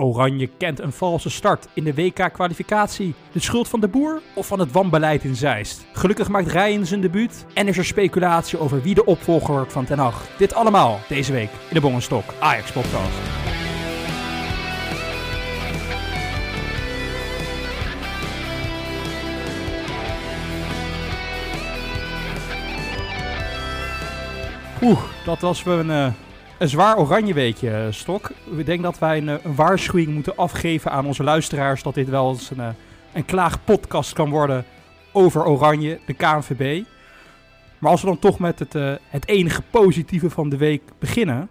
Oranje kent een valse start in de WK-kwalificatie. De schuld van de boer of van het wanbeleid in Zeist? Gelukkig maakt Ryan zijn debuut en is er speculatie over wie de opvolger wordt van Ten Hag. Dit allemaal deze week in de Bongenstok Ajax Podcast. Oeh, dat was wel een, eh, een zwaar oranje weekje, eh, Stok. Ik denk dat wij een, eh, een waarschuwing moeten afgeven aan onze luisteraars... dat dit wel eens een, eh, een klaagpodcast kan worden over oranje, de KNVB. Maar als we dan toch met het, het enige positieve van de week beginnen...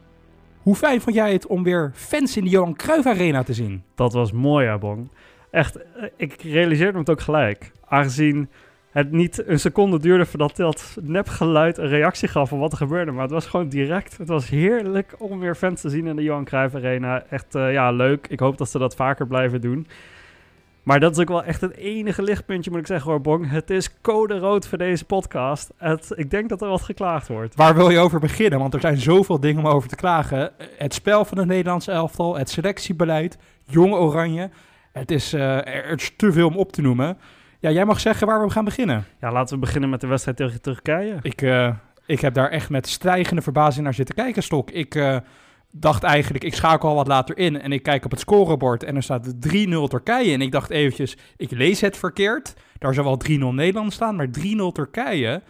Hoe fijn vond jij het om weer fans in de Johan Cruijff Arena te zien? Dat was mooi, ja, Bong. Echt, ik realiseerde me het ook gelijk. Aangezien het niet een seconde duurde voordat dat nepgeluid een reactie gaf op wat er gebeurde. Maar het was gewoon direct. Het was heerlijk om weer fans te zien in de Johan Cruijff Arena. Echt, eh, ja, leuk. Ik hoop dat ze dat vaker blijven doen. Maar dat is ook wel echt het enige lichtpuntje, moet ik zeggen hoor, Bong. Het is code rood voor deze podcast. Het, ik denk dat er wat geklaagd wordt. Waar wil je over beginnen? Want er zijn zoveel dingen om over te klagen. Het spel van het Nederlandse elftal, het selectiebeleid, Jong Oranje. Het is, eh, er is te veel om op te noemen. Ja, jij mag zeggen waar we gaan beginnen. Ja, laten we beginnen met de wedstrijd tegen Turkije. Ik, eh, ik heb daar echt met stijgende verbazing naar zitten kijken, Stok. Ik eh, dacht eigenlijk, ik schakel al wat later in en ik kijk op het scorebord en er staat 3-0 Turkije. En ik dacht eventjes, ik lees het verkeerd. Daar zou wel 3-0 Nederland staan, maar 3-0 Turkije.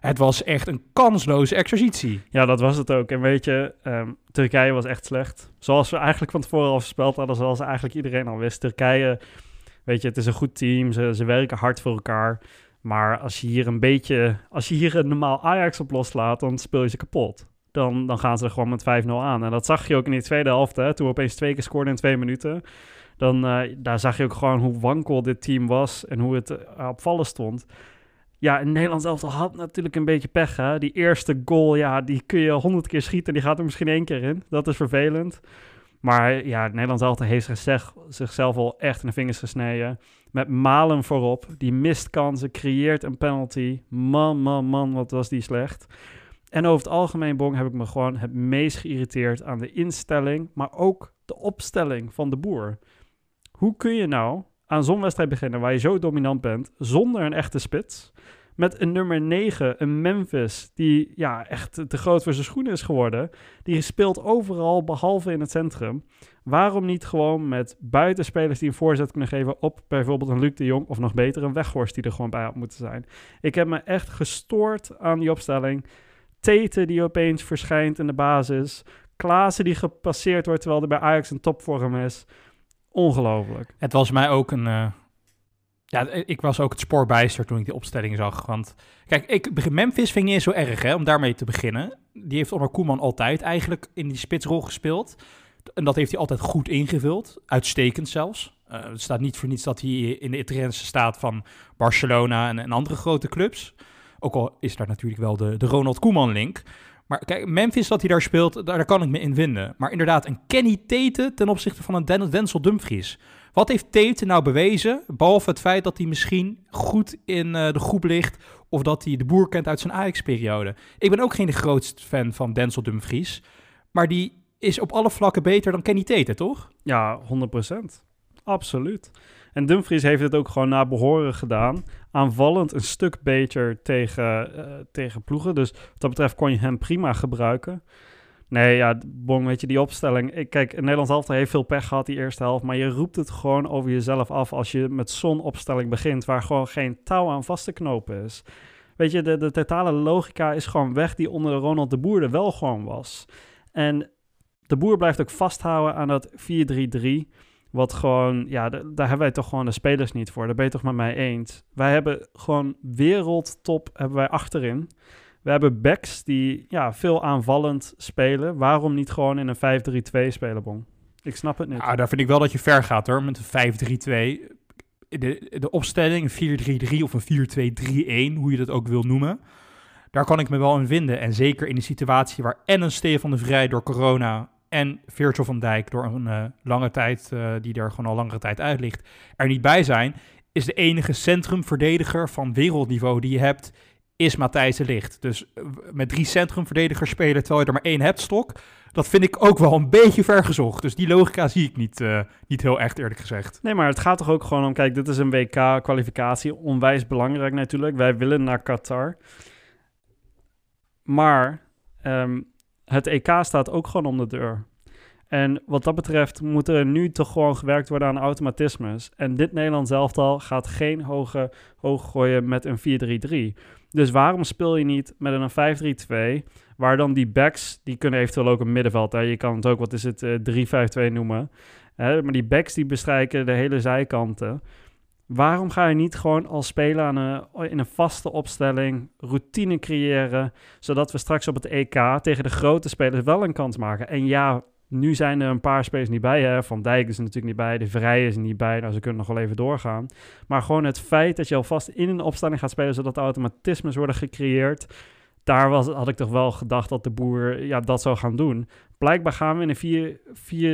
Het was echt een kansloze exercitie. Ja, dat was het ook. En weet je, ehm, Turkije was echt slecht. Zoals we eigenlijk van tevoren al voorspeld hadden, zoals eigenlijk iedereen al wist. Turkije, weet je, het is een goed team. Ze, ze werken hard voor elkaar. Maar als je hier een beetje, als je hier een normaal Ajax op loslaat, dan speel je ze kapot. Dan, dan gaan ze er gewoon met 5-0 aan. En dat zag je ook in die tweede helft, hè, toen we opeens twee keer scoorden in twee minuten. Dan eh, daar zag je ook gewoon hoe wankel dit team was en hoe het uh, op vallen stond. Ja, in Nederland elftal had natuurlijk een beetje pech. Hè? Die eerste goal, ja, die kun je honderd keer schieten. Die gaat er misschien één keer in. Dat is vervelend. Maar ja, Nederland elftal heeft zichzelf, zichzelf al echt in de vingers gesneden. Met Malen voorop. Die mist kansen, creëert een penalty. Man, man, man, wat was die slecht. En over het algemeen, Bong, heb ik me gewoon het meest geïrriteerd aan de instelling, maar ook de opstelling van de boer. Hoe kun je nou aan zo'n wedstrijd beginnen waar je zo dominant bent, zonder een echte spits? Met een nummer 9, een Memphis, die ja, echt te groot voor zijn schoenen is geworden. Die speelt overal, behalve in het centrum. Waarom niet gewoon met buitenspelers die een voorzet kunnen geven op bijvoorbeeld een Luc de Jong of nog beter een Weghorst die er gewoon bij had moeten zijn. Ik heb me echt gestoord aan die opstelling. Tete die opeens verschijnt in de basis. Klaassen die gepasseerd wordt terwijl er bij Ajax een topvorm is. Ongelooflijk. Het was mij ook een... Uh, ja, ik was ook het spoor bijster toen ik die opstelling zag. Want kijk, ik, Memphis vind ik niet zo erg hè, om daarmee te beginnen. Die heeft onder Koeman altijd eigenlijk in die spitsrol gespeeld. En dat heeft hij altijd goed ingevuld. Uitstekend zelfs. Uh, het staat niet voor niets dat hij in de Italiaanse staat van Barcelona en, en andere grote clubs. Ook al is daar natuurlijk wel de, de Ronald Koeman-link. Maar kijk, Memphis dat hij daar speelt, daar, kan ik me in vinden. Maar inderdaad, een Kenny Tate ten opzichte van een Den Denzel Dumfries. Wat heeft Tate nou bewezen, behalve het feit dat hij misschien goed in uh, de groep ligt... of dat hij de boer kent uit zijn Ajax-periode? Ik ben ook geen grootste fan van Denzel Dumfries, maar die is op alle vlakken beter dan Kenny Tate, toch? Ja, 100%. Absoluut. En Dumfries heeft het ook gewoon naar behoren gedaan. Aanvallend een stuk beter tegen, uh, tegen ploegen. Dus wat dat betreft kon je hem prima gebruiken. Nee, ja, Bong, weet je, die opstelling. Ik, kijk, Nederland elftal heeft veel pech gehad die eerste helft. Maar je roept het gewoon over jezelf af als je met zo'n opstelling begint... waar gewoon geen touw aan vast te knopen is. Weet je, de, de totale logica is gewoon weg die onder Ronald de Boer er wel gewoon was. En de Boer blijft ook vasthouden aan dat 4-3-3... Wat gewoon, ja, daar hebben wij toch gewoon de spelers niet voor. Daar ben je toch met mij eens. Wij hebben gewoon wereldtop hebben wij achterin. We hebben backs die ja, veel aanvallend spelen. Waarom niet gewoon in een 5-3-2 spelen, Bon? Ik snap het niet. Nou, daar vind ik wel dat je ver gaat hoor, met een 5-3-2. De, de opstelling, een 4-3-3 of een 4-2-3-1, hoe je dat ook wil noemen. Daar kan ik me wel in vinden. En zeker in de situatie waar en een Stefan de Vrij door corona en Virgil van Dijk door een uh, lange tijd, uh, die er gewoon al langere tijd uit ligt, er niet bij zijn, is de enige centrumverdediger van wereldniveau die je hebt, is Matthijs de Licht. Dus uh, met drie centrumverdedigers spelen, terwijl je er maar één hebt, Stok, dat vind ik ook wel een beetje vergezocht. Dus die logica zie ik niet, niet heel echt, eerlijk gezegd. Nee, maar het gaat toch ook gewoon om... Kijk, dit is een WK-kwalificatie. Onwijs belangrijk natuurlijk. Wij willen naar Qatar. Maar um, het EK staat ook gewoon om de deur. En wat dat betreft moet er nu toch gewoon gewerkt worden aan automatismes. En dit Nederlands elftal gaat geen hoge, hoog gooien met een 4-3-3. Dus waarom speel je niet met een 5-3-2, waar dan die backs, die kunnen eventueel ook een middenveld, hè? je kan het ook, wat is het, uh, 3-5-2 noemen. Hè? Maar die backs die bestrijken de hele zijkanten. Waarom ga je niet gewoon al spelen aan een, in een vaste opstelling, routine creëren, zodat we straks op het EK tegen de grote spelers wel een kans maken? En ja, nu zijn er een paar spelers niet bij. Hè? Van Dijk is er natuurlijk niet bij. De Vrij is er niet bij. Nou, ze kunnen nog wel even doorgaan. Maar gewoon het feit dat je alvast in een opstelling gaat spelen... zodat automatismes worden gecreëerd... daar was, had ik toch wel gedacht dat de boer ja, dat zou gaan doen. Blijkbaar gaan we in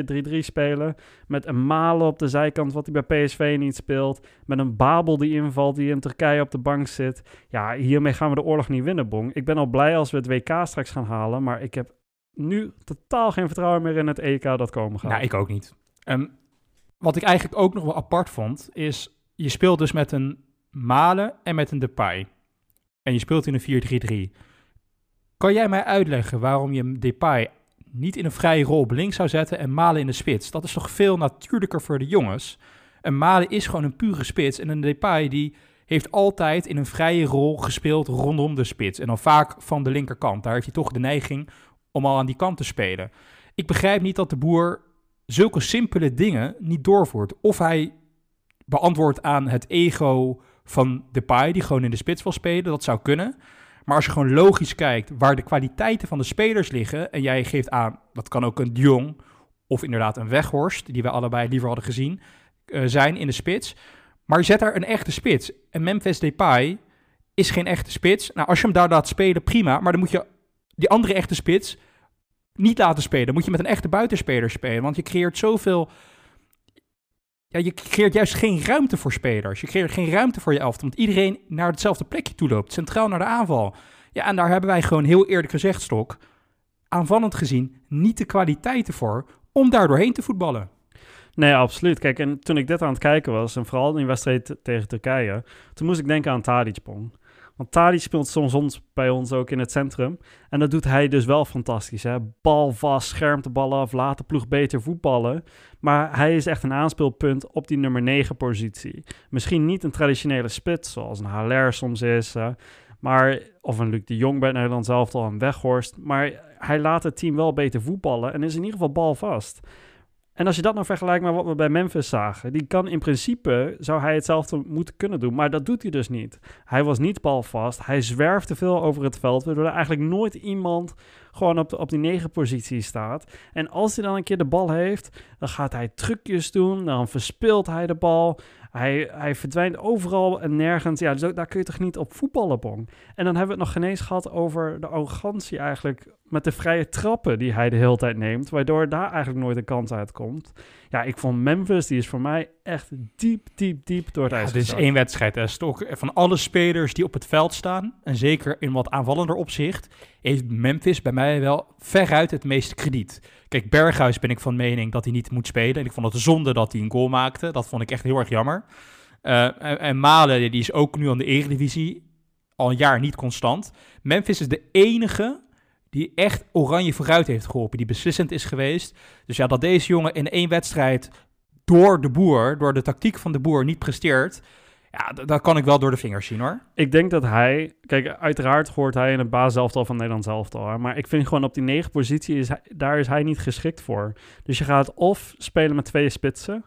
een 4-3-3 spelen... met een Malen op de zijkant, wat hij bij PSV niet speelt... met een Babel die invalt, die in Turkije op de bank zit. Ja, hiermee gaan we de oorlog niet winnen, Bong. Ik ben al blij als we het WK straks gaan halen... maar ik heb nu totaal geen vertrouwen meer in het EK dat komen gaat. Nou, ik ook niet. Um, wat ik eigenlijk ook nog wel apart vond, is je speelt dus met een Malen en met een Depay. En je speelt in een 4-3-3. Kan jij mij uitleggen waarom je Depay niet in een vrije rol op links zou zetten en Malen in de spits? Dat is toch veel natuurlijker voor de jongens? Een Malen is gewoon een pure spits en een Depay die heeft altijd in een vrije rol gespeeld rondom de spits. En dan vaak van de linkerkant. Daar heeft hij toch de neiging om al aan die kant te spelen. Ik begrijp niet dat de boer zulke simpele dingen niet doorvoert. Of hij beantwoordt aan het ego van de paai die gewoon in de spits wil spelen, dat zou kunnen. Maar als je gewoon logisch kijkt waar de kwaliteiten van de spelers liggen... en jij geeft aan, dat kan ook een Jong of inderdaad een Weghorst... die we allebei liever hadden gezien, uh, zijn in de spits. Maar zet daar een echte spits. En Memphis Depay is geen echte spits. Nou, als je hem daar laat spelen, prima. Maar dan moet je die andere echte spits niet laten spelen. Dan moet je met een echte buitenspeler spelen. Want je creëert zoveel. Ja, je creëert juist geen ruimte voor spelers. Je creëert geen ruimte voor je elftal. Want iedereen naar hetzelfde plekje toe loopt. Centraal naar de aanval. Ja, en daar hebben wij gewoon heel eerlijk gezegd, Stok. Aanvallend gezien niet de kwaliteiten voor om daar doorheen te voetballen. Nee, absoluut. Kijk, en toen ik dit aan het kijken was, en vooral in wedstrijd tegen Turkije, toen moest ik denken aan Tadic Pong. Want Tadi speelt soms bij ons ook in het centrum. En dat doet hij dus wel fantastisch. Hè? Bal vast, schermt de bal af, laat de ploeg beter voetballen. Maar hij is echt een aanspeelpunt op die nummer 9 positie. Misschien niet een traditionele spits, zoals een Haller soms is. maar, of een Luc de Jong bij Nederland zelf al een Weghorst. Maar hij laat het team wel beter voetballen en is in ieder geval balvast. En als je dat nou vergelijkt met wat we bij Memphis zagen, die kan in principe, zou hij hetzelfde moeten kunnen doen, maar dat doet hij dus niet. Hij was niet balvast, hij zwerft te veel over het veld, waardoor er eigenlijk nooit iemand gewoon op, de, op die negen positie staat. En als hij dan een keer de bal heeft, dan gaat hij trucjes doen, dan verspeelt hij de bal. Hij, hij verdwijnt overal en nergens. Ja, dus daar kun je toch niet op voetballen, Bong. En dan hebben we het nog geen eens gehad over de arrogantie eigenlijk met de vrije trappen die hij de hele tijd neemt, waardoor daar eigenlijk nooit een kans uitkomt. Ja, ik vond Memphis, die is voor mij echt diep, diep, diep door het ijs. Ja, dit is één wedstrijd. Hè. Stok, van alle spelers die op het veld staan, en zeker in wat aanvallender opzicht, heeft Memphis bij mij wel veruit het meeste krediet. Kijk, Berghuis ben ik van mening dat hij niet moet spelen. En ik vond het zonde dat hij een goal maakte. Dat vond ik echt heel erg jammer. Uh, en, en Malen, die is ook nu aan de Eredivisie al een jaar niet constant. Memphis is de enige die echt oranje vooruit heeft geholpen, die beslissend is geweest. Dus ja, dat deze jongen in één wedstrijd door de boer, door de tactiek van de boer niet presteert, ja, dat kan ik wel door de vingers zien hoor. Ik denk dat hij, kijk, uiteraard hoort hij in het basiselftal van Nederland elftal, maar ik vind gewoon op die negen positie, is hij, daar is hij niet geschikt voor. Dus je gaat of spelen met twee spitsen,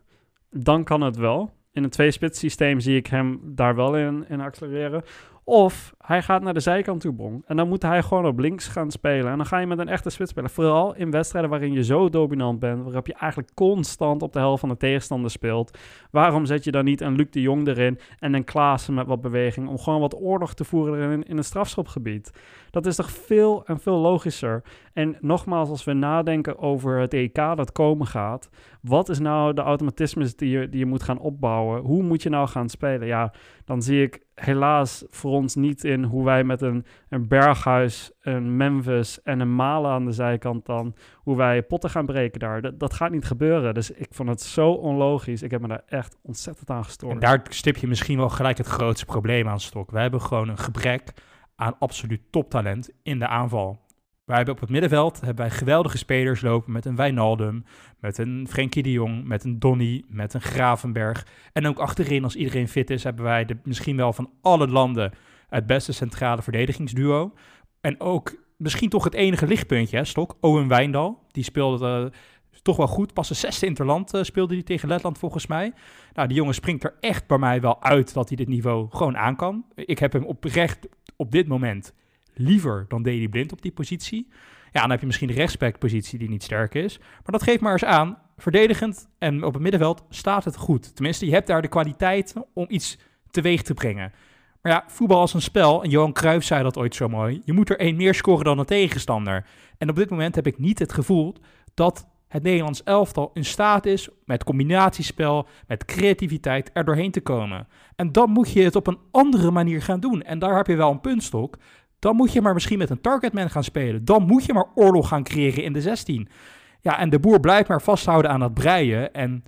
dan kan het wel. In een twee-spits systeem zie ik hem daar wel in, in accelereren. Of hij gaat naar de zijkant toe. En dan moet hij gewoon op links gaan spelen. En dan ga je met een echte spits spelen. Vooral in wedstrijden waarin je zo dominant bent. Waarop je eigenlijk constant op de helft van de tegenstander speelt. Waarom zet je dan niet een Luc de Jong erin en een Klaassen met wat beweging. Om gewoon wat oorlog te voeren in, in een strafschopgebied. Dat is toch veel en veel logischer. En nogmaals, als we nadenken over het EK dat komen gaat. Wat is nou de automatismes die je, die je moet gaan opbouwen? Hoe moet je nou gaan spelen? Ja, dan zie ik helaas voor ons niet in hoe wij met een, een Berghuis, een Memphis en een Malen aan de zijkant dan, hoe wij potten gaan breken daar. Dat, dat gaat niet gebeuren. Dus ik vond het zo onlogisch. Ik heb me daar echt ontzettend aan gestoord. En daar stip je misschien wel gelijk het grootste probleem aan stok. We hebben gewoon een gebrek aan absoluut toptalent in de aanval. Wij hebben op het middenveld hebben wij geweldige spelers lopen met een Wijnaldum, met een Frenkie de Jong, met een Donny, met een Gravenberg. En ook achterin, als iedereen fit is, hebben wij de, misschien wel van alle landen het beste centrale verdedigingsduo. En ook misschien toch het enige lichtpuntje, hè, Stok, Owen Wijndal. Die speelde uh, toch wel goed. Pas de zesde interland uh, speelde hij tegen Letland volgens mij. Nou, die jongen springt er echt bij mij wel uit dat hij dit niveau gewoon aan kan. Ik heb hem oprecht op dit moment liever dan Daley Blind op die positie. Ja, dan heb je misschien de rechtsbackpositie die niet sterk is. Maar dat geeft maar eens aan, verdedigend en op het middenveld staat het goed. Tenminste, je hebt daar de kwaliteit om iets teweeg te brengen. Maar ja, voetbal is een spel, en Johan Cruijff zei dat ooit zo mooi, je moet er één meer scoren dan een tegenstander. En op dit moment heb ik niet het gevoel dat het Nederlands elftal in staat is met combinatiespel, met creativiteit er doorheen te komen. En dan moet je het op een andere manier gaan doen. En daar heb je wel een puntstok. Dan moet je maar misschien met een targetman gaan spelen. Dan moet je maar oorlog gaan creëren in de 16. Ja, en de boer blijft maar vasthouden aan dat breien. En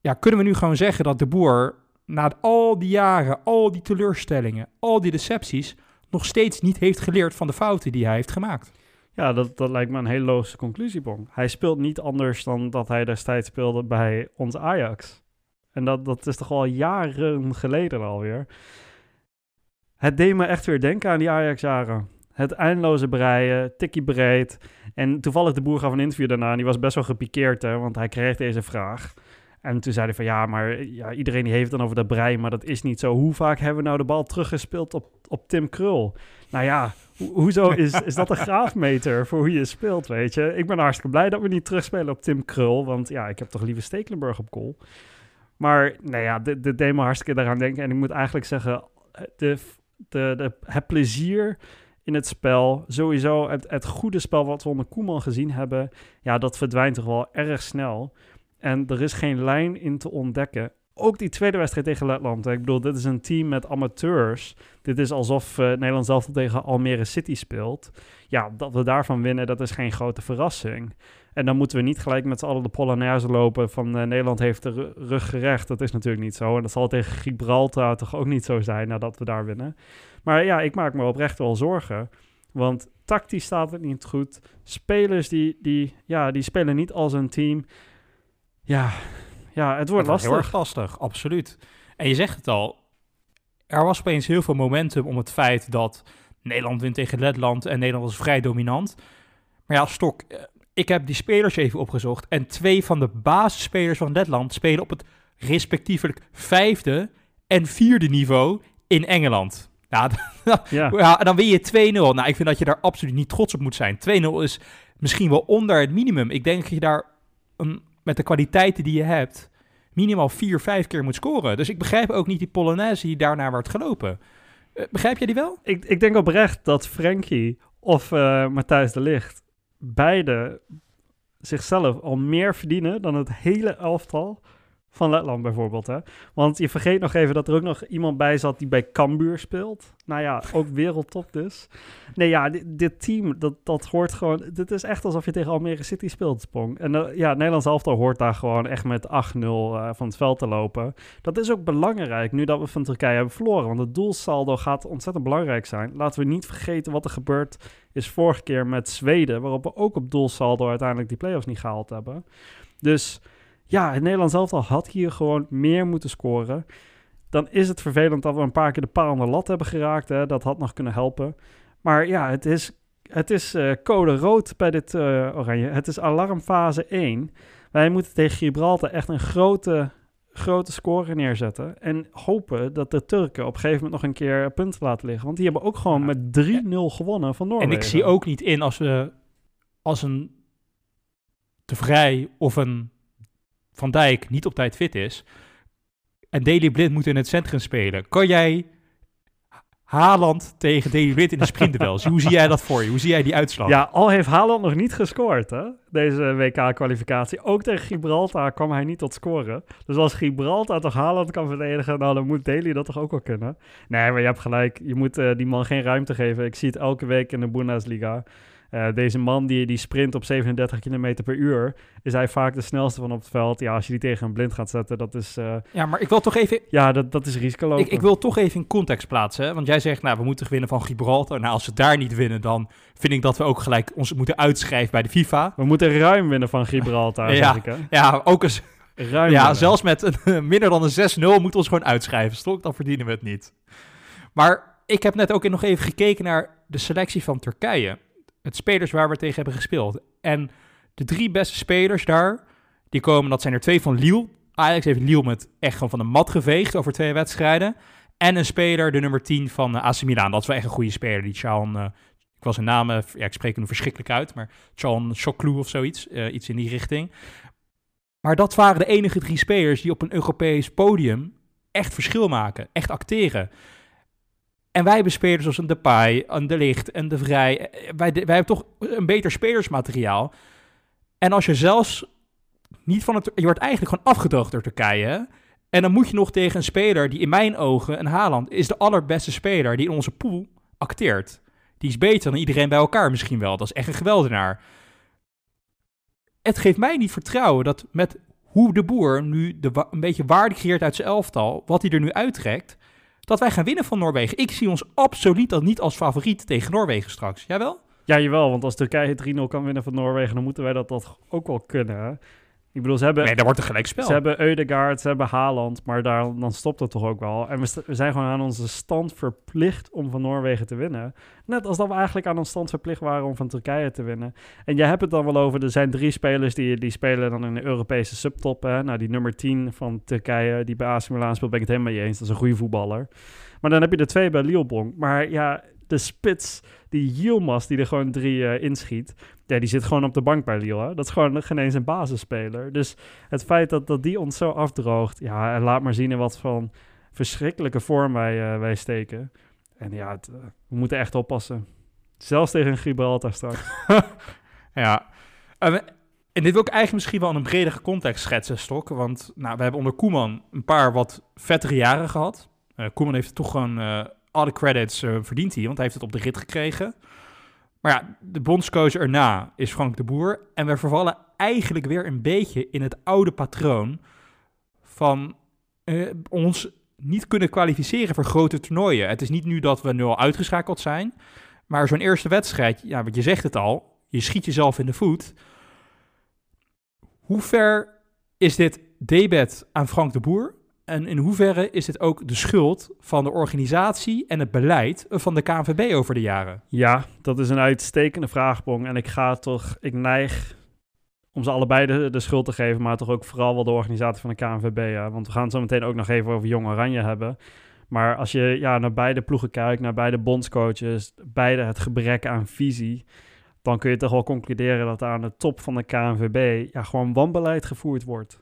ja, kunnen we nu gewoon zeggen dat de boer na al die jaren, al die teleurstellingen, al die decepties, nog steeds niet heeft geleerd van de fouten die hij heeft gemaakt? Ja, dat, dat lijkt me een hele logische conclusie, Bong. Hij speelt niet anders dan dat hij destijds speelde bij ons Ajax. En dat, dat is toch al jaren geleden alweer. Het deed me echt weer denken aan die Ajax-jaren. Het eindeloze breien, tikkie breed. En toevallig de boer gaf een interview daarna en die was best wel gepikeerd, hè, want hij kreeg deze vraag. En toen zei hij van ja, maar ja, iedereen die heeft dan over dat breien, maar dat is niet zo. Hoe vaak hebben we nou de bal teruggespeeld op, op Tim Krul? Nou ja, hoezo is, is dat een graafmeter voor hoe je speelt, weet je? Ik ben hartstikke blij dat we niet terugspelen op Tim Krul, want ja, ik heb toch liever Stekelenburg op goal. Maar nou ja, dit, dit deed me hartstikke daaraan denken. En ik moet eigenlijk zeggen, de de, het plezier in het spel, sowieso het, het goede spel wat we onder Koeman gezien hebben, ja, dat verdwijnt toch wel erg snel. En er is geen lijn in te ontdekken. Ook die tweede wedstrijd tegen Letland. Ik bedoel, dit is een team met amateurs. Dit is alsof uh, Nederland zelf tegen Almere City speelt. Ja, dat we daarvan winnen, dat is geen grote verrassing. En dan moeten we niet gelijk met z'n allen de Polonaise lopen van uh, Nederland heeft de rug gerecht. Dat is natuurlijk niet zo. En dat zal tegen Gibraltar toch ook niet zo zijn nadat we daar winnen. Maar ja, ik maak me oprecht wel zorgen. Want tactisch staat het niet goed. Spelers die, die, ja, die spelen niet als een team. Ja, ja het wordt lastig. Heel erg lastig, absoluut. En je zegt het al. Er was opeens heel veel momentum om het feit dat Nederland wint tegen Letland en Nederland was vrij dominant. Maar ja, Stok, eh, ik heb die spelers even opgezocht. En twee van de basisspelers van Letland spelen op het respectievelijk vijfde en vierde niveau in Engeland. Nou, ja. ja. dan win je 2-0. Nou, ik vind dat je daar absoluut niet trots op moet zijn. 2-0 is misschien wel onder het minimum. Ik denk dat je daar met de kwaliteiten die je hebt minimaal vier, vijf keer moet scoren. Dus ik begrijp ook niet die Polonaise die daarna wordt gelopen. Uh, begrijp jij die wel? Ik, ik denk oprecht dat Frankie of uh, Matthijs de Ligt beide zichzelf al meer verdienen dan het hele elftal van Letland bijvoorbeeld. Hè? Want je vergeet nog even dat er ook nog iemand bij zat die bij Cambuur speelt. Nou ja, ook wereldtop dus. Nee ja, dit, team, dat, dat hoort gewoon... Dit is echt alsof je tegen Almere City speelt, Spong. En uh, ja, Nederlands elftal hoort daar gewoon echt met 8-0 uh, van het veld te lopen. Dat is ook belangrijk, nu dat we van Turkije hebben verloren. Want het doelsaldo gaat ontzettend belangrijk zijn. Laten we niet vergeten wat er gebeurd is vorige keer met Zweden... waarop we ook op doelsaldo uiteindelijk die play-offs niet gehaald hebben. Dus ja, het Nederlands elftal had hier gewoon meer moeten scoren. Dan is het vervelend dat we een paar keer de paal aan de lat hebben geraakt. Hè. Dat had nog kunnen helpen. Maar ja, het is, het is uh, code rood bij dit uh, oranje. Het is alarmfase 1. Wij moeten tegen Gibraltar echt een grote, grote score neerzetten. En hopen dat de Turken op een gegeven moment nog een keer punten laten liggen. Want die hebben ook gewoon met 3-0 gewonnen van Noorwegen. En ik zie ook niet in als we als een te vrij of een van Dijk niet op tijd fit is en Daley Blind moet in het centrum spelen, kan jij Haaland tegen Daley in de sprintduels. Hoe zie jij dat voor je? Hoe zie jij die uitslag? Ja, al heeft Haaland nog niet gescoord, hè? Deze WK-kwalificatie. Ook tegen Gibraltar kwam hij niet tot scoren. Dus als Gibraltar toch Haaland kan verdedigen, nou, dan moet Daley dat toch ook wel kunnen? Nee, maar je hebt gelijk. Je moet uh, die man geen ruimte geven. Ik zie het elke week in de Bundesliga. Uh, deze man die, die sprint op 37 km per uur, is hij vaak de snelste van op het veld. Ja, als je die tegen een blind gaat zetten, dat is... Uh, ja, maar ik wil toch even... Ja, dat, dat is risico ik, ik, wil toch even in context plaatsen. Hè? Want jij zegt, nou, we moeten winnen van Gibraltar. Nou, als we daar niet winnen, dan vind ik dat we ook gelijk ons moeten uitschrijven bij de FIFA. We moeten ruim winnen van Gibraltar, ja, ik, hè? Ja, ook eens... Ruim ja, zelfs met een, minder dan een 6-0 moeten we ons gewoon uitschrijven. Stok, dan verdienen we het niet. Maar ik heb net ook nog even gekeken naar de selectie van Turkije het spelers waar we tegen hebben gespeeld. En de drie beste spelers daar, die komen, dat zijn er twee van Lille. Ajax heeft Lille met echt gewoon van de mat geveegd over twee wedstrijden. En een speler, de nummer 10 van uh, AC Milan. Dat is wel echt een goede speler. Die Chan, uh, ik was zijn naam, uh, ja, ik spreek hem verschrikkelijk uit, maar Chan Choclou of zoiets, iets in die richting. Maar dat waren de enige drie spelers die op een Europees podium echt verschil maken, echt acteren. En wij hebben spelers zoals een Depay, een De Licht en De Vrij. Wij, wij hebben toch een beter spelersmateriaal. En als je zelfs niet van het... Je wordt eigenlijk gewoon afgedroogd door Turkije. En dan moet je nog tegen een speler die in mijn ogen, een Haaland, is de allerbeste speler die in onze pool acteert. Die is beter dan iedereen bij elkaar misschien wel. Dat is echt een geweldenaar. Het geeft mij niet vertrouwen dat met hoe de boer nu een beetje waarde creëert uit zijn elftal, wat hij er nu uittrekt, dat wij gaan winnen van Noorwegen. Ik zie ons absoluut dat niet als favoriet tegen Noorwegen straks. Jij wel? Ja, jawel. Want als Turkije 3-0 kan winnen van Noorwegen, dan moeten wij dat, dat ook wel kunnen. Ik bedoel, ze hebben... Nee, daar wordt een gelijk spel. Ze hebben Eudegaard, ze hebben Haaland, maar daar, dan stopt het toch ook wel. En we, we, zijn gewoon aan onze stand verplicht om van Noorwegen te winnen. Net als dat we eigenlijk aan ons stand verplicht waren om van Turkije te winnen. En jij hebt het dan wel over, er zijn drie spelers die, die spelen dan in de Europese subtop. Hè? Nou, die nummer 10 van Turkije, die bij AC Milan speelt, ben ik het helemaal mee eens. Dat is een goede voetballer. Maar dan heb je de twee bij Lille Maar ja, de spits, die Yilmaz, die er gewoon drie uh, inschiet, ja, die zit gewoon op de bank bij Lille. Dat is gewoon geen eens een basisspeler. Dus het feit dat, dat die ons zo afdroogt, ja, en laat maar zien in wat van verschrikkelijke vorm wij, uh, wij steken. En ja, uh, we moeten echt oppassen. Zelfs tegen Gibraltar straks. ja. en dit wil ik eigenlijk misschien wel in een bredere context schetsen, Stok. Want nou, we hebben onder Koeman een paar wat vettere jaren gehad. Koeman heeft toch gewoon alle credits verdient hij, want hij heeft het op de rit gekregen. Maar ja, de bondscoach erna is Frank de Boer. En we vervallen eigenlijk weer een beetje in het oude patroon van uh, ons niet kunnen kwalificeren voor grote toernooien. Het is niet nu dat we nu al uitgeschakeld zijn, maar zo'n eerste wedstrijd, ja, want je zegt het al, je schiet jezelf in de voet. Hoe ver is dit debet aan Frank de Boer? En in hoeverre is dit ook de schuld van de organisatie en het beleid van de KNVB over de jaren? Ja, dat is een uitstekende vraagbong. En ik ga toch, ik neig om ze allebei de, de schuld te geven, maar toch ook vooral wel de organisatie van de KNVB. Ja. Want we gaan het zo meteen ook nog even over Jong Oranje hebben. Maar als je ja, naar beide ploegen kijkt, naar beide bondscoaches, beide het gebrek aan visie, dan kun je toch wel concluderen dat aan de top van de KNVB ja, gewoon wanbeleid gevoerd wordt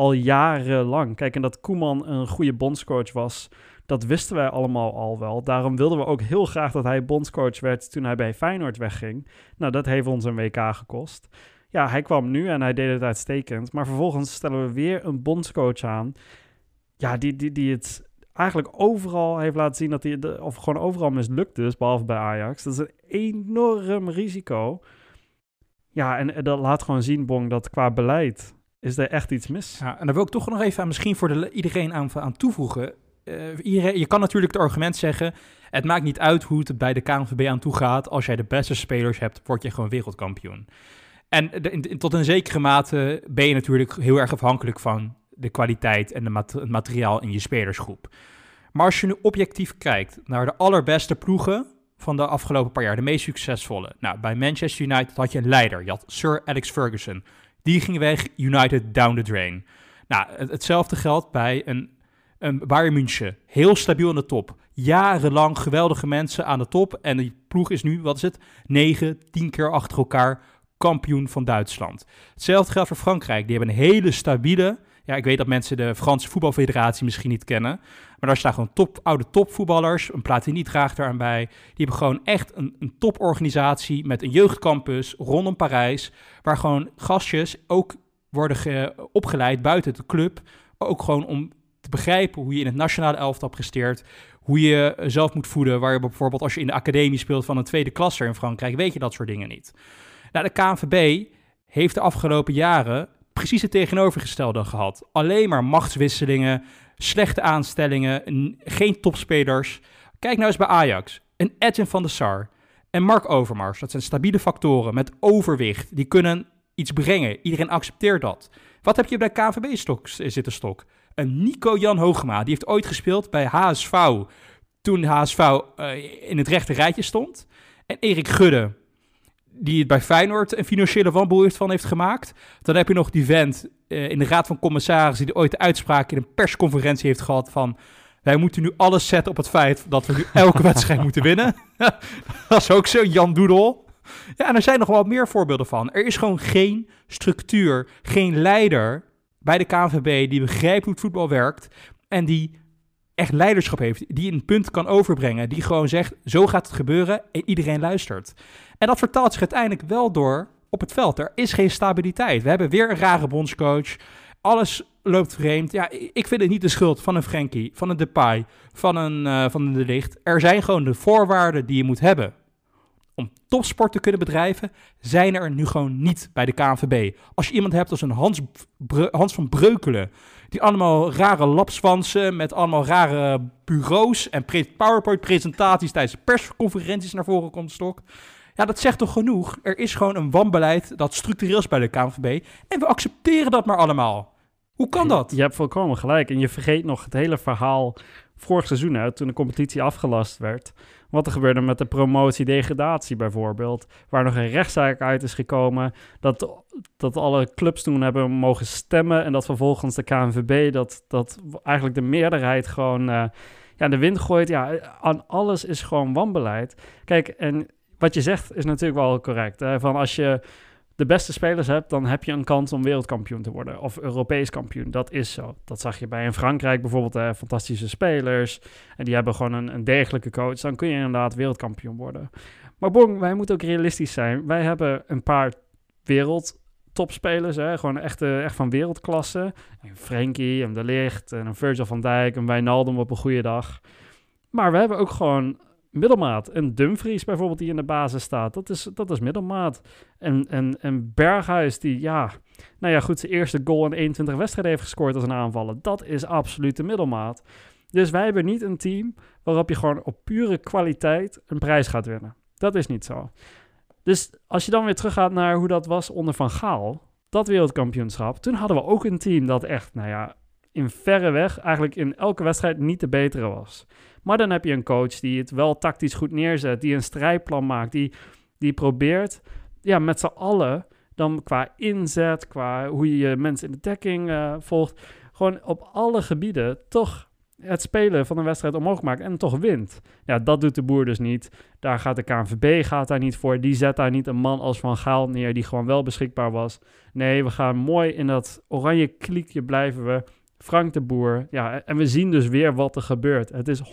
al jarenlang. Kijk, en dat Koeman een goede bondscoach was, dat wisten wij allemaal al wel. Daarom wilden we ook heel graag dat hij bondscoach werd toen hij bij Feyenoord wegging. Nou, dat heeft ons een WK gekost. Ja, hij kwam nu en hij deed het uitstekend. Maar vervolgens stellen we weer een bondscoach aan. Ja, die, die, die het eigenlijk overal heeft laten zien dat hij, de, of gewoon overal mislukt is, behalve bij Ajax. Dat is een enorm risico. Ja, en dat laat gewoon zien, Bong, dat qua beleid is er echt iets mis. Ja, en daar wil ik toch nog even aan, misschien voor de, iedereen aan, aan toevoegen. Iedereen, je kan natuurlijk het argument zeggen, het maakt niet uit hoe het bij de KNVB aan toe gaat. Als jij de beste spelers hebt, word je gewoon wereldkampioen. En de, tot een zekere mate ben je natuurlijk heel erg afhankelijk van de kwaliteit en de het materiaal in je spelersgroep. Maar als je nu objectief kijkt naar de allerbeste ploegen van de afgelopen paar jaar, de meest succesvolle. Nou, bij Manchester United had je een leider, je had Sir Alex Ferguson. Die ging weg, United down the drain. Nou, hetzelfde geldt bij een, een Bayern München. Heel stabiel in de top. Jarenlang geweldige mensen aan de top. En die ploeg is nu, wat is het, 9, 10 keer achter elkaar kampioen van Duitsland. Hetzelfde geldt voor Frankrijk. Die hebben een hele stabiele, Ja, ik weet dat mensen de Franse voetbalfederatie misschien niet kennen. Maar daar staan gewoon top, oude topvoetballers. Een Platini draagt eraan bij. Die hebben gewoon echt een, een toporganisatie met een jeugdcampus rondom Parijs. Waar gewoon gastjes ook worden opgeleid buiten de club. Ook gewoon om te begrijpen hoe je in het nationale elftal presteert. Hoe je zelf moet voeden. Waar je bijvoorbeeld als je in de academie speelt van een tweede klasse in Frankrijk, weet je dat soort dingen niet. Nou, de KNVB heeft de afgelopen jaren precies het tegenovergestelde gehad. Alleen maar machtswisselingen, slechte aanstellingen, geen topspelers. Kijk nou eens bij Ajax. Een Edwin van der Sar en Mark Overmars. Dat zijn stabiele factoren met overwicht. Die kunnen iets brengen. Iedereen accepteert dat. Wat heb je bij KVB stok, zitten stok? Een Nico-Jan Hoogema. Die heeft ooit gespeeld bij HSV. Toen HSV uh, in het rechte rijtje stond. En Erik Gudde die het bij Feyenoord een financiële wanboel van heeft gemaakt. Dan heb je nog die vent uh, in de Raad van Commissarissen... die ooit de uitspraak in een persconferentie heeft gehad van... wij moeten nu alles zetten op het feit dat we nu elke wedstrijd moeten winnen. dat is ook zo, Jan Doedel. Ja, en er zijn nog wel meer voorbeelden van. Er is gewoon geen structuur, geen leider bij de KNVB... die begrijpt hoe het voetbal werkt en die echt leiderschap heeft, die een punt kan overbrengen, die gewoon zegt, zo gaat het gebeuren en iedereen luistert. En dat vertaalt zich uiteindelijk wel door op het veld. Er is geen stabiliteit. We hebben weer een rare bondscoach. Alles loopt vreemd. Ja, ik vind het niet de schuld van een Frenkie, van een Depay, van een, uh, van een De Ligt. Er zijn gewoon de voorwaarden die je moet hebben om topsport te kunnen bedrijven, zijn er nu gewoon niet bij de KNVB. Als je iemand hebt als een Hans, Hans van Breukelen, die allemaal rare lapswansen met allemaal rare bureaus en PowerPoint-presentaties tijdens persconferenties naar voren komt stok. Ja, dat zegt toch genoeg? Er is gewoon een wanbeleid dat structureel is bij de KNVB en we accepteren dat maar allemaal. Hoe kan dat? Je hebt volkomen gelijk. En je vergeet nog het hele verhaal vorig seizoen, hè, toen de competitie afgelast werd. Wat er gebeurde met de promotie-degradatie bijvoorbeeld. Waar nog een rechtszaak uit is gekomen. Dat, dat alle clubs toen hebben mogen stemmen. En dat vervolgens de KNVB, dat, dat eigenlijk de meerderheid gewoon uh, ja, de wind gooit. Ja, aan alles is gewoon wanbeleid. Kijk, en wat je zegt is natuurlijk wel correct. Van als je de beste spelers hebt, dan heb je een kans om wereldkampioen te worden. Of Europees kampioen. Dat is zo. Dat zag je bij in Frankrijk bijvoorbeeld. Hè, fantastische spelers. En die hebben gewoon een, een degelijke coach. Dan kun je inderdaad wereldkampioen worden. Maar bon, wij moeten ook realistisch zijn. Wij hebben een paar wereldtopspelers. Hè, gewoon echt, echt van wereldklasse. Een Frenkie, een De Ligt, een Virgil van Dijk, een Wijnaldum op een goede dag. Maar we hebben ook gewoon middelmaat. Een Dumfries bijvoorbeeld die in de basis staat, dat is, dat is middelmaat. En, en, en Berghuis die, ja, nou ja goed, zijn eerste goal in 21 wedstrijden heeft gescoord als een aanvaller. Dat is absoluut de middelmaat. Dus wij hebben niet een team waarop je gewoon op pure kwaliteit een prijs gaat winnen. Dat is niet zo. Dus als je dan weer teruggaat naar hoe dat was onder Van Gaal, dat wereldkampioenschap, toen hadden we ook een team dat echt, nou ja, in verre weg eigenlijk in elke wedstrijd niet de betere was. Maar dan heb je een coach die het wel tactisch goed neerzet, die een strijdplan maakt, die, die probeert ja, met z'n allen dan qua inzet, qua hoe je je mensen in de dekking uh, volgt, gewoon op alle gebieden toch het spelen van een wedstrijd omhoog maakt en toch wint. Ja, dat doet de boer dus niet. Daar gaat de KNVB gaat daar niet voor. Die zet daar niet een man als Van Gaal neer die gewoon wel beschikbaar was. Nee, we gaan mooi in dat oranje kliekje blijven we. Frank de Boer. Ja, en we zien dus weer wat er gebeurt. Het is 100%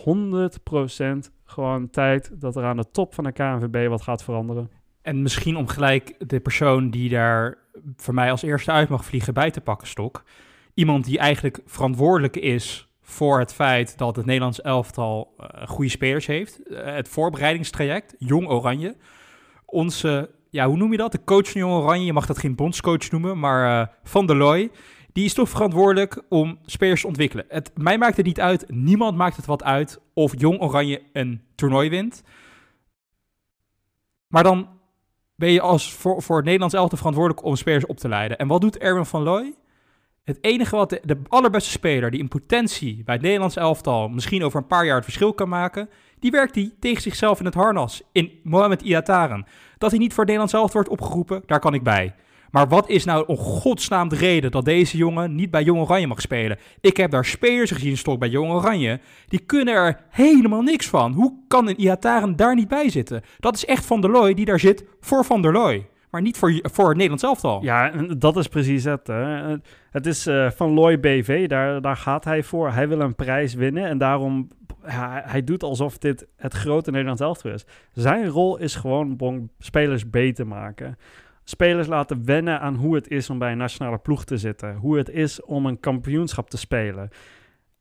gewoon tijd dat er aan de top van de KNVB wat gaat veranderen. En misschien om gelijk de persoon die daar voor mij als eerste uit mag vliegen bij te pakken, Stok. Iemand die eigenlijk verantwoordelijk is voor het feit dat het Nederlands elftal uh, goede spelers heeft. Uh, het voorbereidingstraject, Jong Oranje. Onze, ja, hoe noem je dat? De coach van Jong Oranje. Je mag dat geen bondscoach noemen, maar uh, Van der Looy die is toch verantwoordelijk om spelers te ontwikkelen. Het, mij maakt het niet uit, niemand maakt het wat uit of Jong Oranje een toernooi wint. Maar dan ben je als voor, voor het Nederlands elftal verantwoordelijk om spelers op te leiden. En wat doet Erwin van Looy? Het enige wat de, allerbeste speler die in potentie bij het Nederlands elftal misschien over een paar jaar het verschil kan maken, die werkt hij tegen zichzelf in het harnas in Mohamed Iataren. Dat hij niet voor het Nederlands elftal wordt opgeroepen, daar kan ik bij. Maar wat is nou een godsnaam de reden dat deze jongen niet bij Jong Oranje mag spelen? Ik heb daar spelers gezien stok bij Jong Oranje. Die kunnen er helemaal niks van. Hoe kan een Iataren daar niet bij zitten? Dat is echt Van der Looy die daar zit voor Van der Looy. Maar niet voor, voor het Nederlands elftal. Ja, dat is precies het. Het is uh, van Loy BV, daar, daar gaat hij voor. Hij wil een prijs winnen en daarom... Hij, hij doet alsof dit het grote Nederlands elftal is. Zijn rol is gewoon spelers beter maken spelers laten wennen aan hoe het is om bij een nationale ploeg te zitten. Hoe het is om een kampioenschap te spelen.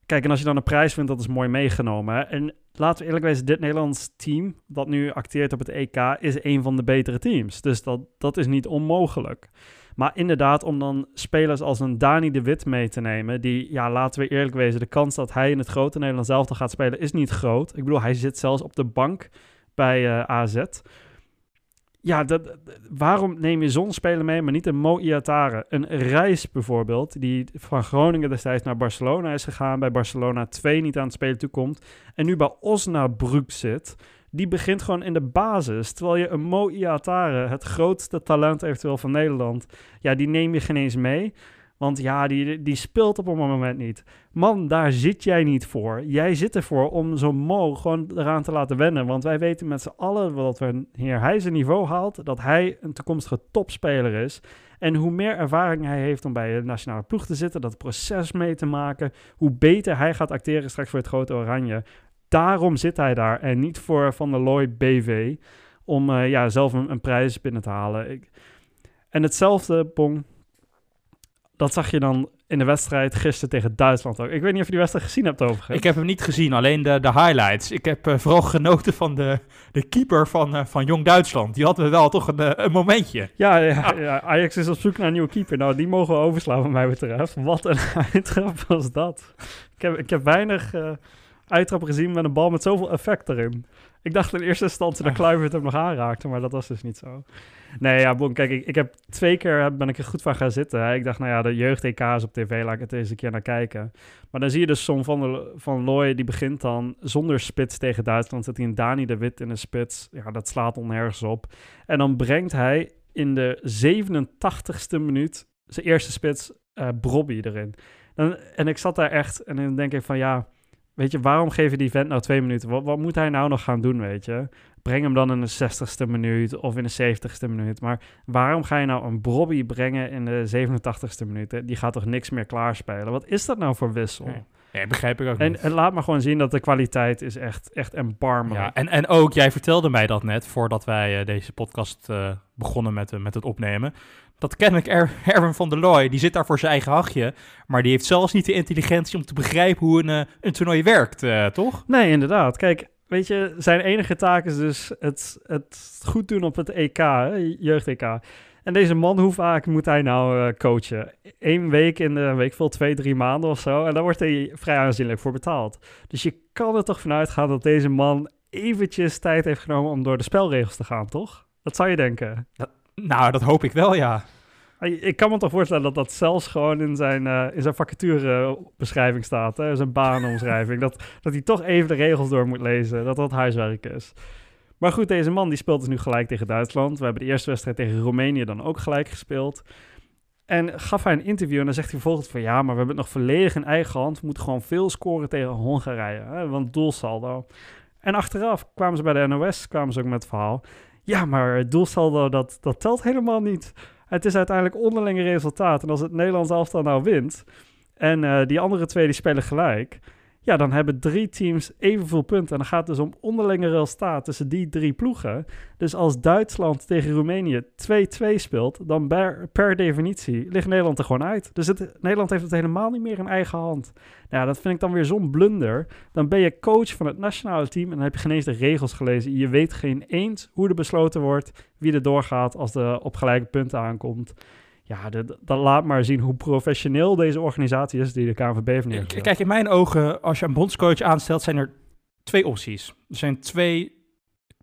Kijk, en als je dan een prijs wint, dat is mooi meegenomen. En laten we eerlijk wezen, dit Nederlands team dat nu acteert op het EK is een van de betere teams. Dus dat, dat is niet onmogelijk. Maar inderdaad, om dan spelers als een Dani de Wit mee te nemen, die, ja, laten we eerlijk wezen, de kans dat hij in het grote Nederlands elftal gaat spelen is niet groot. Ik bedoel, hij zit zelfs op de bank bij eh, AZ ja, dat, waarom neem je zo'n speler mee, maar niet een Mo Iatare? Een Reis bijvoorbeeld, die van Groningen destijds naar Barcelona is gegaan, bij Barcelona 2 niet aan het spelen toekomt, en nu bij Osnabrück zit. Die begint gewoon in de basis, terwijl je een Mo Iatare, het grootste talent eventueel van Nederland, ja, die neem je geen eens mee. Want ja, die, die speelt op een moment niet. Man, daar zit jij niet voor. Jij zit ervoor om zo'n Mo gewoon eraan te laten wennen. Want wij weten met z'n allen dat we heer hij zijn niveau haalt, dat hij een toekomstige topspeler is. En hoe meer ervaring hij heeft om bij een nationale ploeg te zitten, dat proces mee te maken, hoe beter hij gaat acteren straks voor het grote oranje. Daarom zit hij daar en niet voor Van der Looy BV om uh, ja, zelf een, prijs binnen te halen. En hetzelfde, Pong, dat zag je dan in de wedstrijd gisteren tegen Duitsland ook. Ik weet niet of je die wedstrijd gezien hebt overigens. Ik heb hem niet gezien, alleen de, de highlights. Ik heb uh, vooral genoten van de, de keeper van, uh, van Jong Duitsland. Die hadden wel toch een, uh, een momentje. Ja, ja, ja, Ajax is op zoek naar een nieuwe keeper. Nou, die mogen we overslaan wat mij betreft. Wat een uittrap was dat. Ik heb, ik heb weinig uittrappen gezien met een bal met zoveel effect erin. Ik dacht in eerste instantie dat Kluivert hem nog aanraakte, maar dat was dus niet zo. Nee, ja, bon, kijk, ik, ik heb twee keer ben ik er goed van gaan zitten. Ik dacht, nou ja, de jeugd-EK is op tv, laat ik het eens een keer naar kijken. Maar dan zie je dus Son van, van Looy, die begint dan zonder spits tegen Duitsland. Zet hij een Dani de Wit in de spits. Ja, dat slaat onhergens op. En dan brengt hij in de 87ste minuut zijn eerste spits, uh, Brobby, erin. En ik zat daar echt en dan denk ik van, ja Weet je, waarom geef je die vent nou twee minuten? Wat, wat moet hij nou nog gaan doen, weet je? Breng hem dan in de 60ste minuut of in de 70ste minuut. Maar waarom ga je nou een Brobby brengen in de 87ste minuut? Die gaat toch niks meer klaarspelen? Wat is dat nou voor wissel? Nee. Begrijp ik ook en, niet. En laat maar gewoon zien dat de kwaliteit is echt, echt erbarmelijk. Ja, en, en ook, jij vertelde mij dat net, voordat wij uh, deze podcast uh, begonnen met, uh, met het opnemen dat kennelijk er Erwin van der Looy, die zit daar voor zijn eigen hachje. Maar die heeft zelfs niet de intelligentie om te begrijpen hoe een, uh, een toernooi werkt, uh, toch? Nee, inderdaad. Kijk, weet je, zijn enige taak is dus het, het goed doen op het EK, jeugd-EK. En deze man, hoe vaak moet hij nou uh, coachen? Eén week in de week veel, twee, drie maanden of zo. En daar wordt hij vrij aanzienlijk voor betaald. Dus je kan er toch vanuit gaan dat deze man eventjes tijd heeft genomen om door de spelregels te gaan, toch? Dat zou je denken. Dat, nou, dat hoop ik wel, ja. Ik kan me toch voorstellen dat dat zelfs gewoon in zijn, uh, in zijn vacaturebeschrijving staat, hè? zijn baanomschrijving. dat, dat hij toch even de regels door moet lezen, dat dat huiswerk is. Maar goed, deze man die speelt dus nu gelijk tegen Duitsland. We hebben de eerste wedstrijd tegen Roemenië dan ook gelijk gespeeld. En gaf hij een interview en dan zegt hij vervolgens van... ja, maar we hebben het nog volledig in eigen hand. We moeten gewoon veel scoren tegen Hongarije, hè? want doelsaldo. En achteraf kwamen ze bij de NOS, kwamen ze ook met het verhaal... Ja, maar het doelsaldo, dat, dat telt helemaal niet. Het is uiteindelijk onderlinge resultaat. En als het Nederlands elftal nou wint... en uh, die andere twee die spelen gelijk ja, dan hebben drie teams evenveel punten. En dan gaat het dus om onderlinge resultaat tussen die drie ploegen. Dus als Duitsland tegen Roemenië 2-2 speelt, dan per, definitie ligt Nederland er gewoon uit. Dus het, Nederland heeft het helemaal niet meer in eigen hand. Nou, dat vind ik dan weer zo'n blunder. Dan ben je coach van het nationale team en dan heb je geen eens de regels gelezen. Je weet geen eens hoe er besloten wordt, wie er doorgaat als de op gelijke punten aankomt ja, dat, dat, laat maar zien hoe professioneel deze organisatie is die de KNVB heeft neergezet. Kijk, in mijn ogen, als je een bondscoach aanstelt, zijn er twee opties. Er zijn twee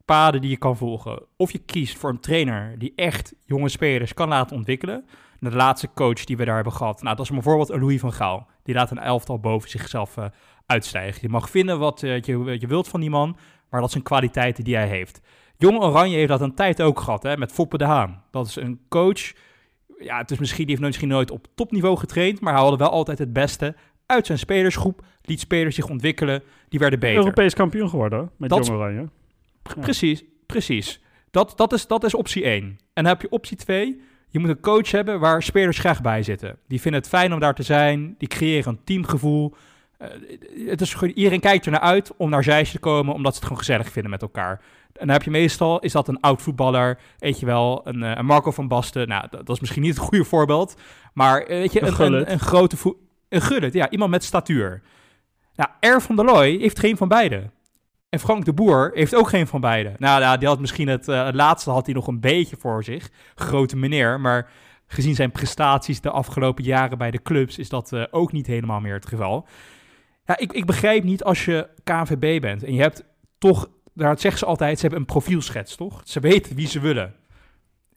paden die je kan volgen. Of je kiest voor een trainer die echt jonge spelers kan laten ontwikkelen. de laatste coach die we daar hebben gehad, nou, dat is bijvoorbeeld Louis van Gaal. Die laat een elftal boven zichzelf uh, uitstijgen. Je mag vinden wat uh, je, je wilt van die man, maar dat zijn kwaliteiten die hij heeft. Jong Oranje heeft dat een tijd ook gehad, hè, met Foppe de Haan. Dat is een coach ja, het is misschien, die heeft misschien nooit op topniveau getraind, maar hij haalde wel altijd het beste uit zijn spelersgroep. Liet spelers zich ontwikkelen, die werden beter. Europees kampioen geworden met dat, Jong Oranje. Precies, precies. Dat, dat, is, dat is optie 1. En dan heb je optie 2. Je moet een coach hebben waar spelers graag bij zitten. Die vinden het fijn om daar te zijn. Die creëren een teamgevoel. Uh, het is, iedereen kijkt er naar uit om naar Zeist te komen, omdat ze het gewoon gezellig vinden met elkaar. En dan heb je meestal, is dat een oud voetballer, weet je wel, een, uh, een Marco van Basten. Nou, dat, dat, is misschien niet het goede voorbeeld, maar weet je, een, een, een grote voet... Een gullet, ja, iemand met statuur. Nou, R van der Looy heeft geen van beide. En Frank de Boer heeft ook geen van beide. Nou, nou die had misschien het, uh, het laatste had hij nog een beetje voor zich. Grote meneer, maar gezien zijn prestaties de afgelopen jaren bij de clubs is dat uh, ook niet helemaal meer het geval. Ja, ik, ik begrijp niet als je KNVB bent en je hebt toch, daar zeggen ze altijd, ze hebben een profielschets, toch? Ze weten wie ze willen.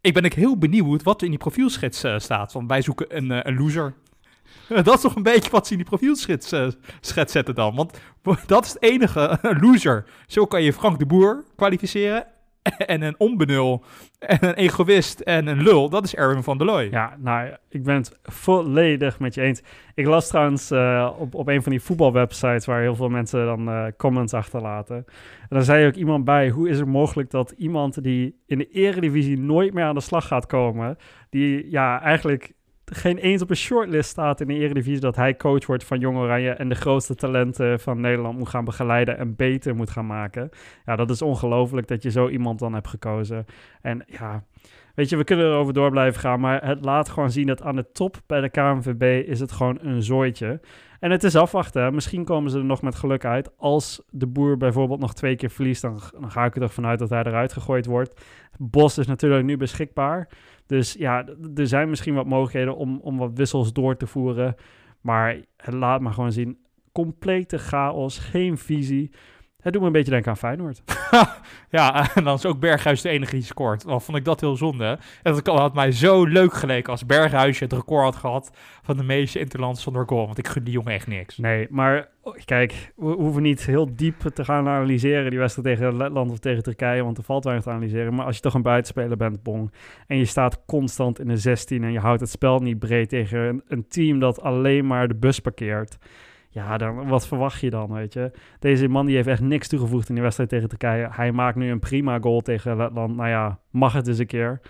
Ik ben ik heel benieuwd wat er in die profielschets uh, staat. Want wij zoeken een, uh, een loser. dat is toch een beetje wat ze in die profielschets uh, zetten dan. Want dat is het enige, loser. Zo kan je Frank de Boer kwalificeren en een onbenul en een egoïst en een lul, dat is Erwin van der Looy. Ja, nou, ik ben het volledig met je eens. Ik las trouwens uh, op, op een van die voetbalwebsites waar heel veel mensen dan uh, comments achterlaten. En dan zei ook iemand bij, hoe is het mogelijk dat iemand die in de eredivisie nooit meer aan de slag gaat komen, die ja, eigenlijk geen eens op een shortlist staat in de Eredivisie dat hij coach wordt van Jong Oranje en de grootste talenten van Nederland moet gaan begeleiden en beter moet gaan maken. Ja, dat is ongelooflijk dat je zo iemand dan hebt gekozen. En ja, weet je, we kunnen erover door blijven gaan, maar het laat gewoon zien dat aan de top bij de KNVB is het gewoon een zooitje. En het is afwachten. Misschien komen ze er nog met geluk uit. Als de boer bijvoorbeeld nog twee keer verliest, dan, dan ga ik er toch vanuit dat hij eruit gegooid wordt. Bos is natuurlijk nu beschikbaar. Dus ja, er zijn misschien wat mogelijkheden om, om wat wissels door te voeren. Maar laat maar gewoon zien. Complete chaos, geen visie. Het doet me een beetje denken aan Feyenoord. ja, en dan is ook Berghuis de enige die scoort. Dan vond ik dat heel zonde. En dat had mij zo leuk geleken als Berghuis het record had gehad van de meeste interlands zonder goal. Want ik gun die jongen echt niks. Nee, maar kijk, we hoeven niet heel diep te gaan analyseren die wedstrijd tegen Letland of tegen Turkije, want er valt weinig te analyseren. Maar als je toch een buitenspeler bent, Bong, en je staat constant in de 16 en je houdt het spel niet breed tegen een, een team dat alleen maar de bus parkeert ja, dan, wat verwacht je dan, weet je? Deze man die heeft echt niks toegevoegd in die wedstrijd tegen Turkije. Hij maakt nu een prima goal tegen Letland. Nou ja, mag het eens een keer.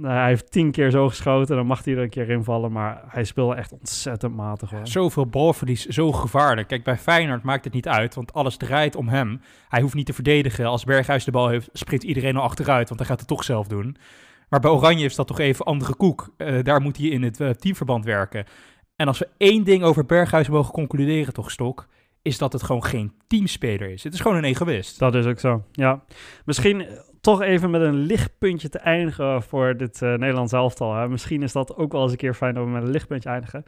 hij heeft tien keer zo geschoten, dan mag hij er een keer invallen. Maar hij speelde echt ontzettend matig. Zoveel balverlies, zo gevaarlijk. Kijk, bij Feyenoord maakt het niet uit, want alles draait om hem. Hij hoeft niet te verdedigen. Als Berghuis de bal heeft, sprint iedereen al achteruit, want hij gaat het toch zelf doen. Maar bij Oranje is dat toch even andere koek. Uh, daar moet hij in het uh, teamverband werken. En als we één ding over Berghuis mogen concluderen, toch, Stok, is dat het gewoon geen teamspeler is. Het is gewoon een egoïst. Dat is ook zo, ja. Misschien eh, toch even met een lichtpuntje te eindigen voor dit uh, Nederlands elftal. Hè. Misschien is dat ook wel eens een keer fijn we met een lichtpuntje eindigen.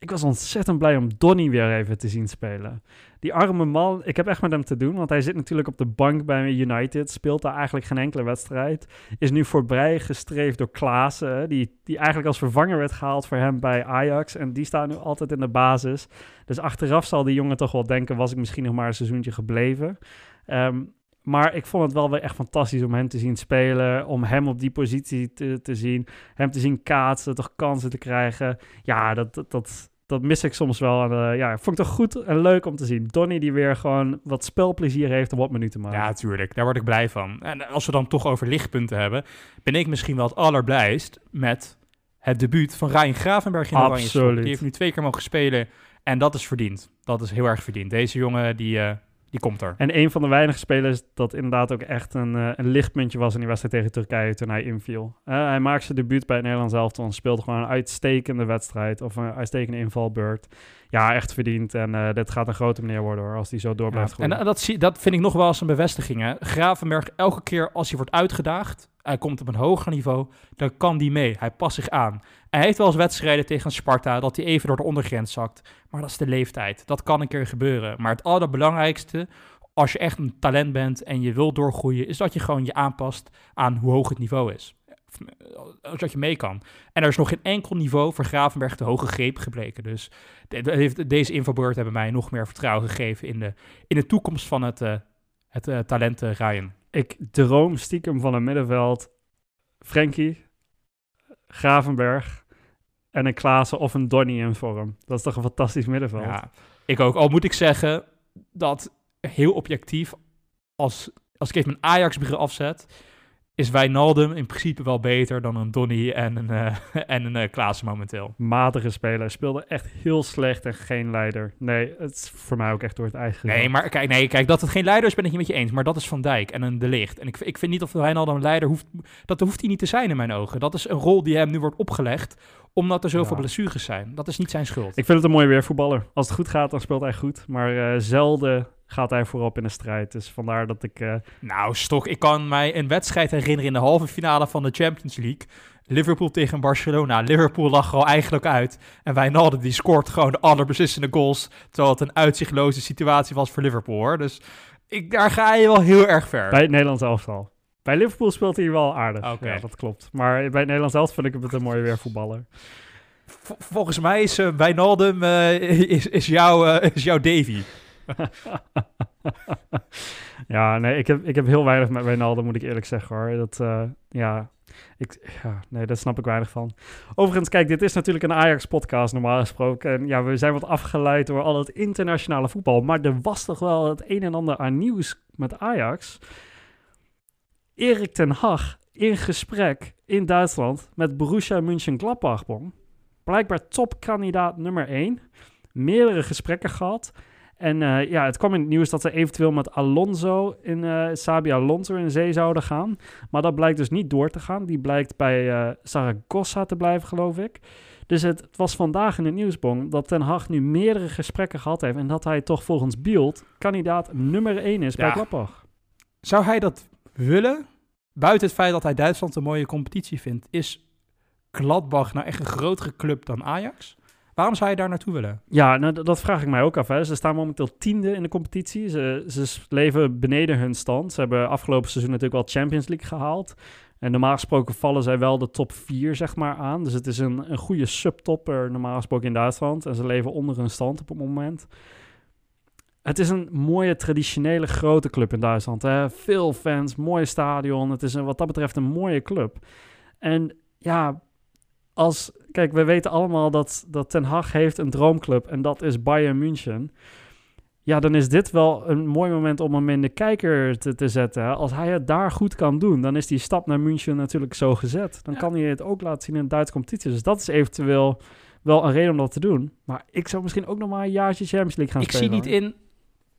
Ik was ontzettend blij om Donny weer even te zien spelen. Die arme man, ik heb echt met hem te doen, want hij zit natuurlijk op de bank bij United, speelt daar eigenlijk geen enkele wedstrijd. Is nu voorbij gestreefd door Klaassen, die, die eigenlijk als vervanger werd gehaald voor hem bij Ajax. En die staat nu altijd in de basis. Dus achteraf zal die jongen toch wel denken, was ik misschien nog maar een seizoentje gebleven. Um, maar ik vond het wel weer echt fantastisch om hem te zien spelen. Om hem op die positie te, te zien. Hem te zien kaatsen, toch kansen te krijgen. Ja, dat, dat, dat, dat mis ik soms wel. En, uh, ja, vond ik toch goed en leuk om te zien. Donny die weer gewoon wat spelplezier heeft om wat minuten maken. Ja, tuurlijk. Daar word ik blij van. En als we dan toch over lichtpunten hebben, ben ik misschien wel het allerblijst met het debuut van Ryan Gravenberg in de Absoluut. Die heeft nu twee keer mogen spelen en dat is verdiend. Dat is heel erg verdiend. Deze jongen die... Uh, die komt er. En een van de weinige spelers dat inderdaad ook echt een, uh, een lichtpuntje was in die wedstrijd tegen Turkije toen hij inviel. Uh, hij maakte zijn debuut bij het Nederlands elftal en speelde gewoon een uitstekende wedstrijd of een uitstekende invalbeurt. Ja, echt verdiend. En uh, dit gaat een grote meneer worden hoor, als hij zo door blijft ja, En dat, zie, dat vind ik nog wel als een bevestiging. Hè? Gravenberg, elke keer als hij wordt uitgedaagd, hij komt op een hoger niveau, dan kan die mee. Hij past zich aan. Hij heeft wel eens wedstrijden tegen Sparta dat hij even door de ondergrens zakt. Maar dat is de leeftijd. Dat kan een keer gebeuren. Maar het allerbelangrijkste, als je echt een talent bent en je wilt doorgroeien, is dat je gewoon je aanpast aan hoe hoog het niveau is. Zodat je mee kan. En er is nog geen enkel niveau voor Gravenberg de hoge greep gebleken. Dus deze infobeurt hebben mij nog meer vertrouwen gegeven in de, in de toekomst van het, uh, het uh, talent. Ik droom stiekem van een middenveld. Frenkie, Gravenberg en een Klaassen of een Donny in vorm. Dat is toch een fantastisch middenveld. Ja, ik ook. Al moet ik zeggen dat heel objectief, als, als ik even mijn Ajax-bril afzet, is Wijnaldum in principe wel beter dan een Donny en een, uh, en een uh, Klaassen momenteel. Matige speler. Speelde echt heel slecht en geen leider. Nee, het is voor mij ook echt door het eigen. Nee, maar kijk, nee, kijk, dat het geen leider is, ben ik niet met je eens. Maar dat is Van Dijk en een De Licht. En ik, ik vind niet of Wijnaldum een leider hoeft... Dat hoeft hij niet te zijn in mijn ogen. Dat is een rol die hem nu wordt opgelegd omdat er zoveel ja. blessures zijn. Dat is niet zijn schuld. Ik vind het een mooie weervoetballer. Als het goed gaat, dan speelt hij goed. Maar uh, zelden gaat hij voorop in de strijd. Dus vandaar dat ik... Uh... Nou, Stok, ik kan mij een wedstrijd herinneren in de halve finale van de Champions League. Liverpool tegen Barcelona. Liverpool lag er al eigenlijk uit. En Wijnaldum die scoort gewoon de allerbeslissende goals. Terwijl het een uitzichtloze situatie was voor Liverpool, hoor. Dus ik, daar ga je wel heel erg ver. Bij het Nederlands elftal. Bij Liverpool speelt hij wel aardig. Okay. Ja, dat klopt. Maar bij het Nederlands elftal vind ik het een mooie weervoetballer. volgens mij is uh, Wijnaldum uh, is, is, jouw, uh, is jouw Davy. ja, nee, ik heb, ik heb heel weinig met Wijnaldum, moet ik eerlijk zeggen hoor. Dat, uh, ja, ik, ja, nee, daar snap ik weinig van. Overigens, kijk, dit is natuurlijk een Ajax-podcast normaal gesproken. En ja, we zijn wat afgeleid door al het internationale voetbal. Maar er was toch wel het een en ander aan nieuws met Ajax. Erik ten Hag in gesprek in Duitsland met Borussia Mönchengladbach. Blijkbaar topkandidaat nummer 1. Meerdere gesprekken gehad. En uh, ja, het kwam in het nieuws dat ze eventueel met Alonso in uh, Sabi Alonso in zee zouden gaan. Maar dat blijkt dus niet door te gaan. Die blijkt bij uh, Zaragoza te blijven, geloof ik. Dus het, het, was vandaag in het nieuwsbong dat Ten Hag nu meerdere gesprekken gehad heeft. En dat hij toch volgens Beeld kandidaat nummer 1 is ja. bij Gladbach. Zou hij dat willen? Buiten het feit dat hij Duitsland een mooie competitie vindt, is Gladbach nou echt een grotere club dan Ajax? Waarom zou je daar naartoe willen? Ja, nou, dat vraag ik mij ook af. Hè. Ze staan momenteel tiende in de competitie. Ze, ze leven beneden hun stand. Ze hebben afgelopen seizoen natuurlijk wel Champions League gehaald. En normaal gesproken vallen zij wel de top 4 zeg maar, aan. Dus het is een, een goede subtopper normaal gesproken in Duitsland. En ze leven onder hun stand op het moment. Het is een mooie, traditionele, grote club in Duitsland. Hè? Veel fans, mooi stadion. Het is een, wat dat betreft een mooie club. En ja, als, kijk, we weten allemaal dat, dat Ten Hag heeft een droomclub en dat is Bayern München. Ja, dan is dit wel een mooi moment om hem in de kijker te, te zetten. Als hij het daar goed kan doen, dan is die stap naar München natuurlijk zo gezet. Dan kan hij het ook laten zien in de Duitse competitie. Dus dat is eventueel wel een reden om dat te doen. Maar ik zou misschien ook nog maar een jaartje Champions League gaan ik spelen. Ik zie niet in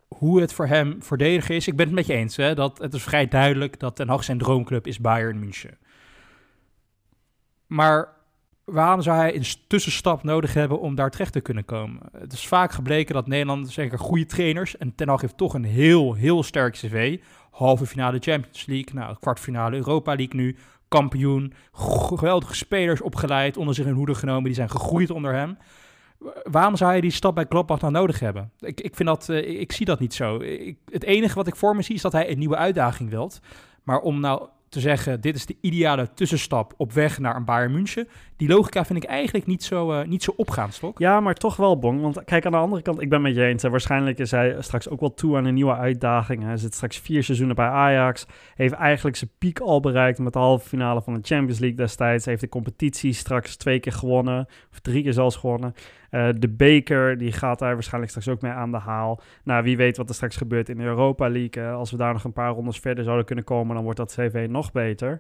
hoe het voor hem verdedigen is. Ik ben het met je eens. Hè, dat het is vrij duidelijk dat Ten Hag zijn droomclub is Bayern München. Maar waarom zou hij een tussenstap nodig hebben om daar terecht te kunnen komen? Het is vaak gebleken dat Nederland zeker goede trainers en Ten Hag heeft toch een heel, heel sterk cv. Halve finale Champions League, nou, kwartfinale Europa League nu, kampioen, geweldige spelers opgeleid, onder zich in hoede genomen, die zijn gegroeid onder hem. Waarom zou hij die stap bij Gladbach nou nodig hebben? Ik, ik, vind dat, uh, ik zie dat niet zo. Ik, het enige wat ik voor me zie is dat hij een nieuwe uitdaging wilt. Maar om nou te zeggen, dit is de ideale tussenstap op weg naar een Bayern München. Die logica vind ik eigenlijk niet zo, uh, niet zo opgaan, Stok. Ja, maar toch wel, Bong. Want kijk, aan de andere kant, ik ben met je eens. Waarschijnlijk is hij straks ook wel toe aan een nieuwe uitdaging. Hij zit straks vier seizoenen bij Ajax. Heeft eigenlijk zijn piek al bereikt met de halve finale van de Champions League destijds. Heeft de competitie straks twee keer gewonnen. Of drie keer zelfs gewonnen. Uh, de beker, die gaat daar waarschijnlijk straks ook mee aan de haal. Nou, wie weet wat er straks gebeurt in de Europa League. als we daar nog een paar rondes verder zouden kunnen komen, dan wordt dat CV nog beter.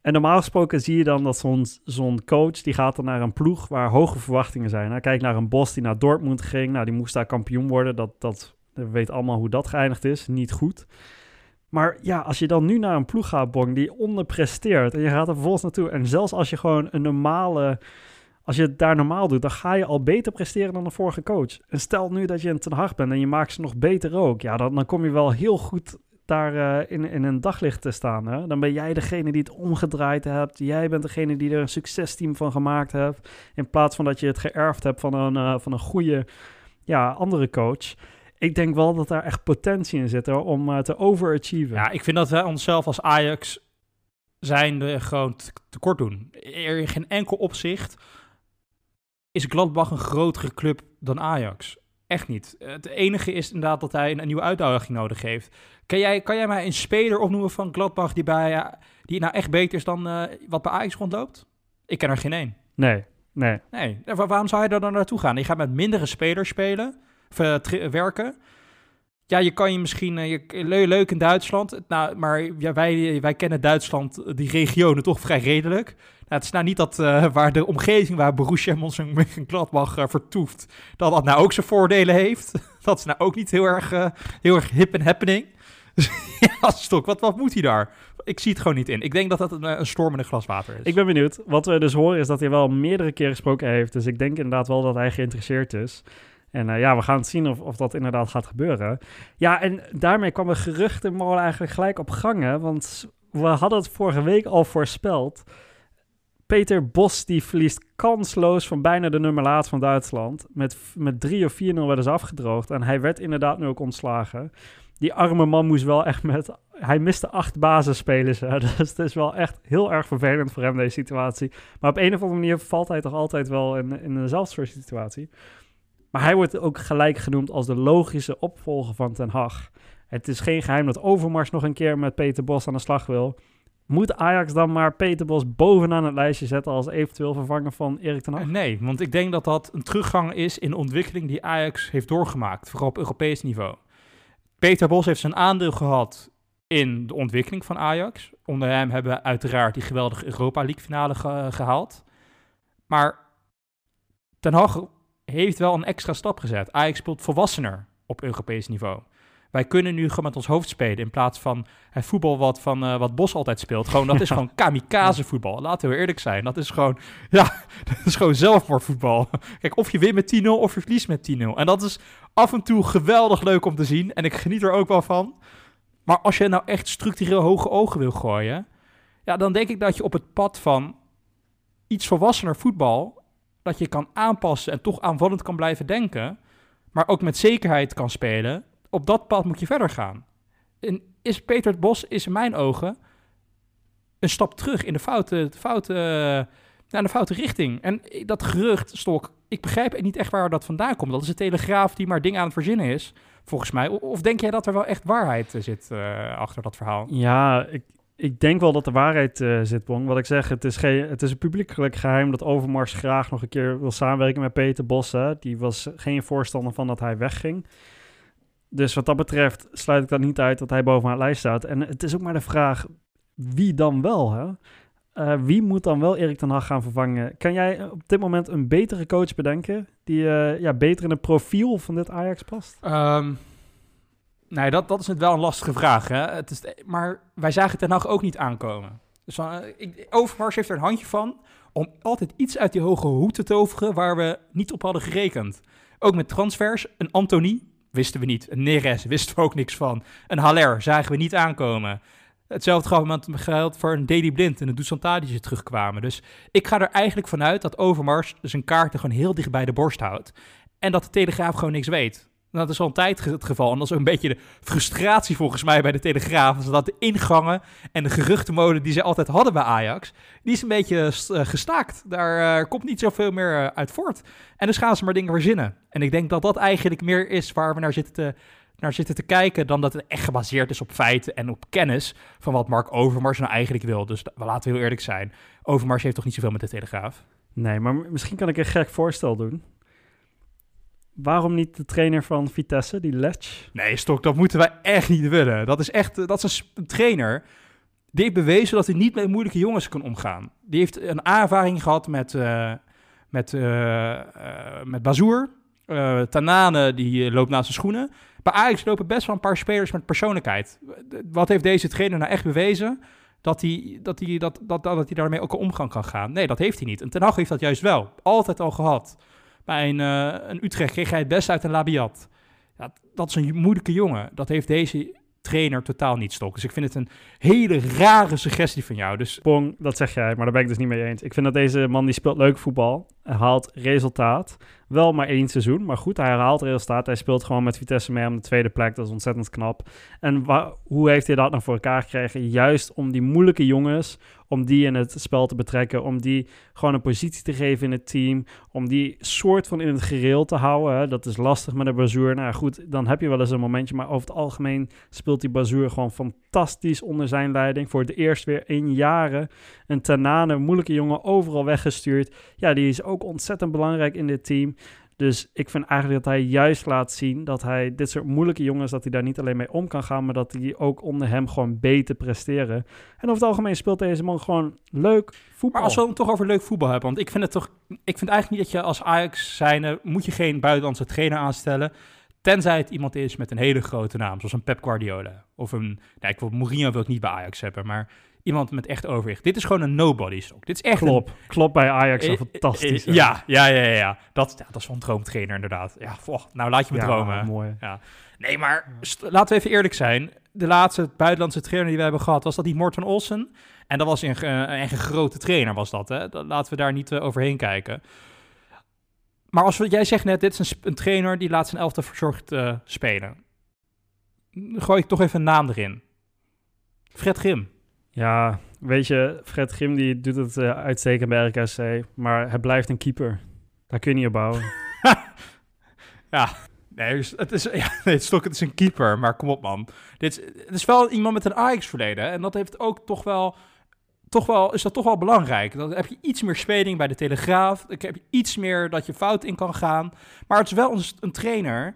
En normaal gesproken zie je dan dat zo'n coach, die gaat dan naar een ploeg waar hoge verwachtingen zijn. Nou, kijk naar een Bos die naar Dortmund ging. Nou, die moest daar kampioen worden. Dat, dat, we allemaal hoe dat geëindigd is. Niet goed. Maar ja, als je dan nu naar een ploeg gaat, Bong, die onderpresteert. En je gaat er vervolgens naartoe. En zelfs als je gewoon een normale als je het daar normaal doet, dan ga je al beter presteren dan de vorige coach. En stel nu dat je een Ten Hag bent en je maakt ze nog beter ook. Ja, dan, kom je wel heel goed daar uh, in, in een daglicht te staan. Hè? Dan ben jij degene die het omgedraaid hebt. Jij bent degene die er een succesteam van gemaakt hebt. In plaats van dat je het geërfd hebt van een, uh, van een goede ja, andere coach. Ik denk wel dat daar echt potentie in zit om uh, te overachieven. Ja, ik vind dat wij onszelf als Ajax zijn gewoon tekort doen. Er in geen enkel opzicht is Gladbach een grotere club dan Ajax. Echt niet. Het enige is inderdaad dat hij een, nieuwe uitdaging nodig heeft. Kan jij, kan jij mij een speler opnoemen van Gladbach die, bij, die nou echt beter is dan uh, wat bij Ajax rondloopt? Ik ken er geen één. Nee, nee. Nee, waarom zou hij daar dan naartoe gaan? Je gaat met mindere spelers spelen, uh, werken. Ja, je kan je misschien uh, je, leuk in Duitsland. Nou, maar ja, wij, wij kennen Duitsland, die regionen, toch vrij redelijk. Nou, het is nou niet dat uh, waar de omgeving waar Borussia Mönchengladbach uh, vertoeft, dat dat nou ook zijn voordelen heeft. dat is nou ook niet heel erg, heel erg hip en happening. Ja, stok, wat, wat moet hij daar? Ik zie het gewoon niet in. Ik denk dat dat een, een storm in glas water is. Ik ben benieuwd. Wat we dus horen is dat hij wel meerdere keren gesproken heeft. Dus ik denk inderdaad wel dat hij geïnteresseerd is. En uh, ja, we gaan het zien of, of dat inderdaad gaat gebeuren. Ja, en daarmee kwam een geruchtenmolen eigenlijk gelijk op gangen. Want we hadden het vorige week al voorspeld. Peter Bos die verliest kansloos van bijna de nummer laat van Duitsland. Met, met 3 of 4-0 werden ze afgedroogd. En hij werd inderdaad nu ook ontslagen. Die arme man moest wel echt met... Hij miste acht basisspelers. Hè? Dus het is wel echt heel erg vervelend voor hem, deze situatie. Maar op een of andere manier valt hij toch altijd wel in, in dezelfde situatie. Maar hij wordt ook gelijk genoemd als de logische opvolger van Ten Hag. Het is geen geheim dat Overmars nog een keer met Peter Bos aan de slag wil. Moet Ajax dan maar Peter Bos bovenaan het lijstje zetten als eventueel vervanger van Erik ten Hag? Nee, want ik denk dat dat een teruggang is in de ontwikkeling die Ajax heeft doorgemaakt, vooral op Europees niveau. Peter Bos heeft zijn aandeel gehad in de ontwikkeling van Ajax. Onder hem hebben we uiteraard die geweldige Europa League finale gehaald. Maar Ten Hag heeft wel een extra stap gezet. Ajax speelt volwassener op Europees niveau. Wij kunnen nu gewoon met ons hoofd spelen in plaats van het voetbal wat, van, uh, wat Bos altijd speelt. Gewoon, dat is gewoon kamikaze voetbal. Laten we eerlijk zijn. Dat is gewoon, ja, dat is gewoon zelfmoordvoetbal. Kijk, of je wint met 10-0 of je verliest met 10-0. En dat is af en toe geweldig leuk om te zien. En ik geniet er ook wel van. Maar als je nou echt structureel hoge ogen wil gooien, ja, dan denk ik dat je op het pad van iets volwassener voetbal dat je kan aanpassen en toch aanvallend kan blijven denken, maar ook met zekerheid kan spelen, op dat pad moet je verder gaan. En is Peter het Bos, is in mijn ogen, een stap terug in de foute, foute, naar de foute richting. En dat gerucht, Stok, ik begrijp niet echt waar dat vandaan komt. Dat is een telegraaf die maar dingen aan het verzinnen is, volgens mij. Of denk jij dat er wel echt waarheid zit uh, achter dat verhaal? Ja, ik, ik denk wel dat de waarheid uh, zit, Bong. Wat ik zeg, het is, geen, het is een publiekelijk geheim dat Overmars graag nog een keer wil samenwerken met Peter Bossen. Die was geen voorstander van dat hij wegging. Dus wat dat betreft sluit ik dat niet uit dat hij bovenaan de lijst staat. En het is ook maar de vraag, wie dan wel, hè? Uh, wie moet dan wel Erik ten Hag gaan vervangen? Kan jij op dit moment een betere coach bedenken die uh, ja, beter in het profiel van dit Ajax past? Um, Nee, dat, dat is het wel een lastige vraag. Hè? Het is, maar wij zagen het Hag ook niet aankomen. Dus uh, ik, Overmars heeft er een handje van om altijd iets uit die hoge hoed te toveren waar we niet op hadden gerekend. Ook met transfers. Een Anthony wisten we niet. Een Neres wisten we ook niks van. Een Haller zagen we niet aankomen. Hetzelfde geldt voor een Daily Blind en een Dusan ze terugkwamen. Dus ik ga er eigenlijk vanuit dat Overmars zijn kaarten gewoon heel dicht bij de borst houdt. En dat de Telegraaf gewoon niks weet. Nou, dat is al een tijd het geval. En dat is een beetje de frustratie volgens mij bij de Telegraaf. Dat de ingangen en de geruchtenmolen die ze altijd hadden bij Ajax, die is een beetje eh, gestaakt. Daar uh, komt niet zoveel meer uh, uit voort. En dus gaan ze maar dingen verzinnen. En ik denk dat dat eigenlijk meer is waar we naar zitten te, naar zitten te kijken, dan dat het echt gebaseerd is op feiten en op kennis van wat Mark Overmars nou eigenlijk wil. Dus we laten heel eerlijk zijn. Overmars heeft toch niet zoveel met de Telegraaf? Nee, maar misschien kan ik een gek voorstel doen. Waarom niet de trainer van Vitesse, die Letch? Nee, Stok, dat moeten wij echt niet willen. Dat is echt dat is een trainer die heeft bewezen dat hij niet met moeilijke jongens kan omgaan. Die heeft een ervaring gehad met, uh, met, uh, uh, met Bazoer. Tanane, die loopt naast zijn schoenen. Bij Ajax lopen best wel een paar spelers met persoonlijkheid. Wat heeft deze trainer nou echt bewezen? Dat hij, dat, hij, dat, dat, dat hij daarmee ook een omgang kan gaan. Nee, dat heeft hij niet. En Ten Hag heeft dat juist wel. Altijd al gehad. Bij een, uh, een Utrecht kreeg hij het best uit een labiat. Ja, dat is een moeilijke jongen. Dat heeft deze trainer totaal niet stok. Dus ik vind het een hele rare suggestie van jou. Dus... Pong, dat zeg jij, maar daar ben ik dus niet mee eens. Ik vind dat deze man die speelt leuk voetbal. haalt resultaat. Wel maar één seizoen, maar goed, hij herhaalt resultaat. Hij speelt gewoon met Vitesse mee om de tweede plek. Dat is ontzettend knap. En hoe heeft hij dat nou voor elkaar gekregen? Juist om die moeilijke jongens, om die in het spel te betrekken, om die gewoon een positie te geven in het team, om die soort van in het gereel te houden. Dat is lastig met een Bazoer. Nou goed, dan heb je wel eens een momentje, maar over het algemeen speelt die Bazoer gewoon fantastisch onder zijn leiding. Voor het eerst weer in jaren een Tanane, moeilijke jongen, overal weggestuurd. Ja, die is ook ontzettend belangrijk in dit team. Dus ik vind eigenlijk dat hij juist laat zien dat hij dit soort moeilijke jongens, dat hij daar niet alleen mee om kan gaan, maar dat die ook onder hem gewoon beter presteren. En over het algemeen speelt deze man gewoon leuk voetbal. Maar als we het toch over leuk voetbal hebben, want ik vind het toch, ik vind eigenlijk niet dat je als Ajax zijnde, moet je geen buitenlandse trainer aanstellen. Tenzij het iemand is met een hele grote naam, zoals een Pep Guardiola. Of een, nou, ik wil Mourinho wil ik niet bij Ajax hebben, maar iemand met echt overwicht. Dit is gewoon een nobody stock. Dit is echt Klopt, een, klopt bij Ajax Eh, wel fantastisch. eh, ja, ja, ja, ja, ja. Dat, ja, dat is een droomtrainer inderdaad. Ja, voh, nou laat je me Ja, dromen. mooi. Nee, maar laten we even eerlijk zijn. De laatste buitenlandse trainer die we hebben gehad, was dat die Morten Olsen? En dat was een, ge- een een grote trainer, was dat, hè? Dat- Laten we daar niet eh, overheen kijken. Maar als we, jij zegt net, dit is een, een trainer die laat zijn elftal verzorgd eh, spelen. Dan gooi ik toch even een naam erin. Fred Grim. Ja, weet je, Fred Grim die doet het eh, uitstekend bij RKC, maar hij blijft een keeper. Daar kun je niet op bouwen. Nee, dus het is, ja, nee, het, is een keeper, maar kom op man. Dit is, het is wel iemand met een Ajax-verleden. En dat heeft ook toch wel, toch wel, is dat toch wel belangrijk. Dan heb je iets meer speling bij de Telegraaf. Dan heb je iets meer dat je fout in kan gaan. Maar het is wel een, een trainer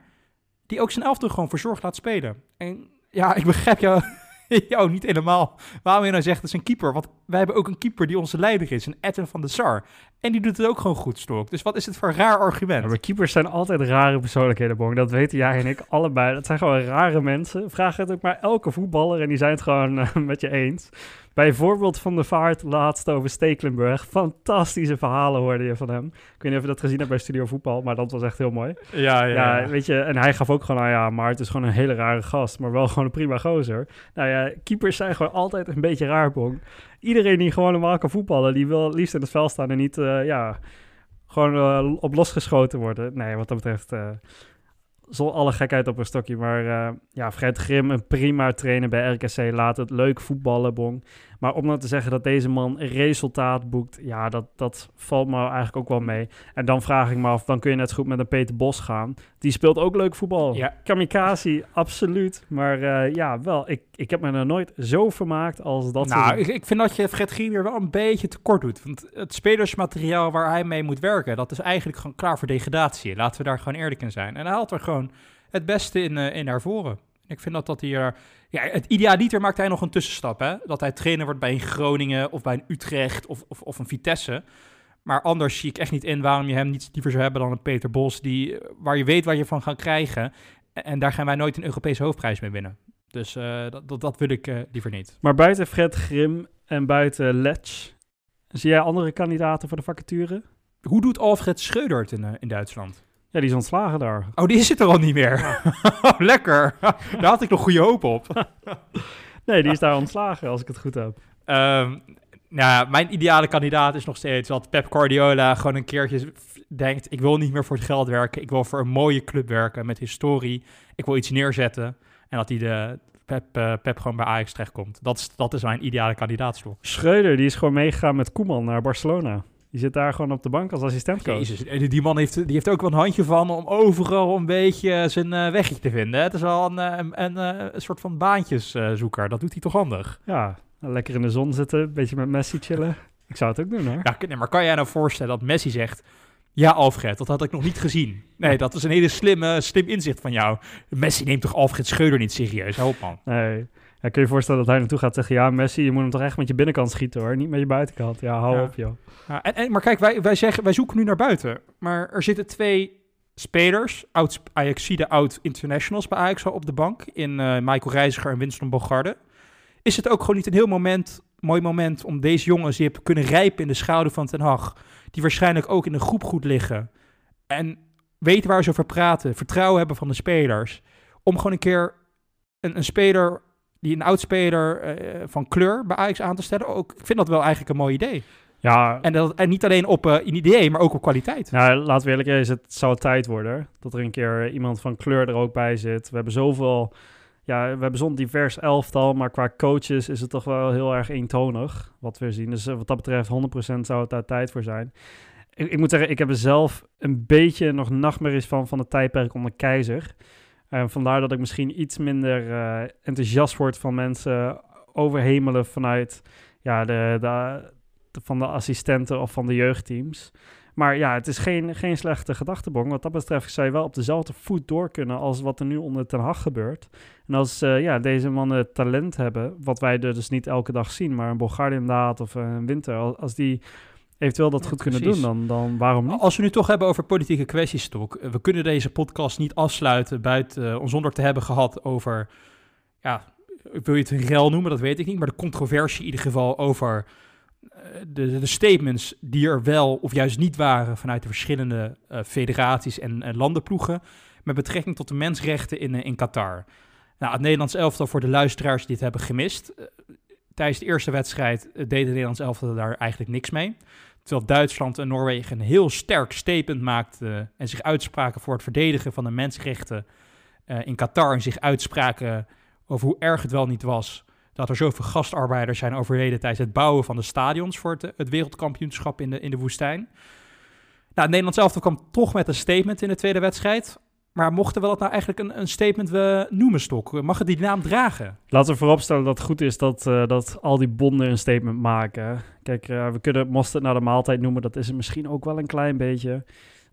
die ook zijn elftal gewoon verzorgd laat spelen. En ja, ik begrijp jou, jou niet helemaal waarom je nou zegt het is een keeper. Want wij hebben ook een keeper die onze leider is, een Etten van de Sar. En die doet het ook gewoon goed, Stok. Dus wat is het voor een raar argument? Ja, maar keepers zijn altijd rare persoonlijkheden, Bong. Dat weten jij en ik allebei. Dat zijn gewoon rare mensen. Vraag het ook maar elke voetballer en die zijn het gewoon eh, met je eens. Bijvoorbeeld Van de Vaart laatst over Stekelenburg. Fantastische verhalen hoorde je van hem. Ik weet niet of je dat gezien hebt bij Studio Voetbal, maar dat was echt heel mooi. Ja, Ja, weet je, en hij gaf ook gewoon aan, ja, maar het is gewoon een hele rare gast, maar wel gewoon een prima gozer. Nou ja, keepers zijn gewoon altijd een beetje raar, Bong. Iedereen die gewoon normaal kan voetballen, die wil liefst in het veld staan en niet, eh, ja, gewoon eh, op losgeschoten worden. Nee, wat dat betreft, eh zo alle gekheid op een stokje. Maar eh, ja, Fred Grim, een prima trainer bij RKC, laat het leuk voetballen, Bong. Maar om nou te zeggen dat deze man resultaat boekt, ja, dat, dat valt me eigenlijk ook wel mee. En dan vraag ik me af, dan kun je net zo goed met een Peter Bos gaan. Die speelt ook leuk voetbal. Ja. Kamikaze, absoluut. Maar eh, ja, wel, ik, ik heb me er nooit zo vermaakt als dat. nou, ik, ik vind dat je Fred Giem weer wel een beetje tekort doet. Want het spelersmateriaal waar hij mee moet werken, dat is eigenlijk gewoon klaar voor degradatie. Laten we daar gewoon eerlijk in zijn. En hij haalt er gewoon het beste in, eh, in naar voren. Ik vind dat dat hier... Ja, het idealiter maakt hij nog een tussenstap, hè. Dat hij trainer wordt bij een Groningen of bij een Utrecht of, of, of een Vitesse. Maar anders zie ik echt niet in waarom je hem niet liever zou hebben dan een Peter Bos... Die, eh, waar je weet waar je van gaat krijgen. En, daar gaan wij nooit een Europese hoofdprijs mee winnen. Dus eh, dat, dat, dat wil ik eh, liever niet. Maar buiten Fred Grim en buiten Letch, zie jij andere kandidaten voor de vacature? Hoe doet Alfred Schreuder het in, in Duitsland? Ja, die is ontslagen daar. Oh, die zit er al niet meer. Oh, lekker. Daar had ik nog goede hoop op. Nee, die is daar ontslagen, als ik het goed heb. Ehm, nou, mijn ideale kandidaat is nog steeds dat Pep Guardiola gewoon een keertje denkt: ik wil niet meer voor het geld werken, ik wil voor een mooie club werken met historie, ik wil iets neerzetten en dat hij de Pep, eh, Pep gewoon bij Ajax terechtkomt. Dat is, dat is mijn ideale kandidaatstoel. Schreuder, die is gewoon meegegaan met Koeman naar Barcelona. Die zit daar gewoon op de bank als assistentcoach. Jezus, en die man heeft, die heeft ook wel een handje van om overal een beetje zijn eh, wegje te vinden. Het is wel een, eh, een, een, eh, een soort van baantjeszoeker. dat doet hij toch handig. Ja, lekker in de zon zitten, een beetje met Messi chillen. Ik zou het ook doen hoor. Ja, nee, maar kan jij nou voorstellen dat Messi zegt... Ja, Alfred, dat had ik nog niet gezien. Nee, dat is een hele slimme, slim inzicht van jou. Messi neemt toch Alfred Scheuder niet serieus? Op, man. Nee. Ja, kun je je voorstellen dat hij naartoe gaat zeggen... Ja, Messi, je moet hem toch echt met je binnenkant schieten hoor. Niet met je buitenkant. Ja, hou Ja. op joh. Ja, en, en, maar kijk, wij, wij, zeggen, wij zoeken nu naar buiten. Maar er zitten twee spelers, oud Ajaxide, oud internationals bij Ajax op de bank. In eh, Michael Reiziger en Winston Bogarde. Is het ook gewoon niet een heel moment, mooi moment om deze jongens die hebben kunnen rijpen in de schouder van Ten Hag. Die waarschijnlijk ook in de groep goed liggen. En weten waar ze over praten. Vertrouwen hebben van de spelers. Om gewoon een keer een, een speler, die een oud speler eh, van kleur bij Ajax aan te stellen. Ook, ik vind dat wel eigenlijk een mooi idee. Ja, En, dat, en niet alleen op eh, een idee, maar ook op kwaliteit. Nou, laten we eerlijk zijn, het zou tijd worden dat er een keer iemand van kleur er ook bij zit. We hebben zoveel, ja, we hebben zo'n divers elftal, maar qua coaches is het toch wel heel erg eentonig wat we zien. Dus eh, wat dat betreft, 100% zou het daar tijd voor zijn. Ik, ik moet zeggen, ik heb er zelf een beetje nog nachtmerries van, van het tijdperk onder Keizer. En vandaar dat ik misschien iets minder eh, enthousiast word van mensen overhemelen vanuit ja, de, van de assistenten of van de jeugdteams. Maar ja, het is geen, geen slechte gedachtebong. Wat dat betreft zou je wel op dezelfde voet door kunnen als wat er nu onder Ten Hag gebeurt. En als uh, ja, deze mannen talent hebben, wat wij dus niet elke dag zien, maar een Bulgaria inderdaad of een Winter, als die eventueel dat goed kunnen doen, dan, dan waarom niet? Als we nu toch hebben over politieke kwesties, Stok, we kunnen deze podcast niet afsluiten buiten, uh, zonder te hebben gehad over, ja, wil je het een rel noemen, dat weet ik niet, maar de controversie in ieder geval over uh, de, de, statements die er wel of juist niet waren vanuit de verschillende uh, federaties en landenploegen met betrekking tot de mensenrechten in, in Qatar. Nou, het Nederlands elftal voor de luisteraars die dit hebben gemist. tijdens de eerste wedstrijd deed het Nederlands elftal daar eigenlijk niks mee. Terwijl Duitsland en Noorwegen een heel sterk statement maakten en zich uitspraken voor het verdedigen van de mensenrechten uh, in Qatar. En zich uitspraken over hoe erg het wel niet was dat er zoveel gastarbeiders zijn overleden tijdens het bouwen van de stadions voor het, wereldkampioenschap in de, in de woestijn. Nou, het Nederlands elftal kwam toch met een statement in de tweede wedstrijd. Maar mochten we dat nou eigenlijk een, een statement we noemen, Stok? Mag het die naam dragen? Laten we vooropstellen dat het goed is dat, uh, dat al die bonden een statement maken. Kijk, uh, we kunnen mosterd naar de maaltijd noemen. Dat is het misschien ook wel een klein beetje.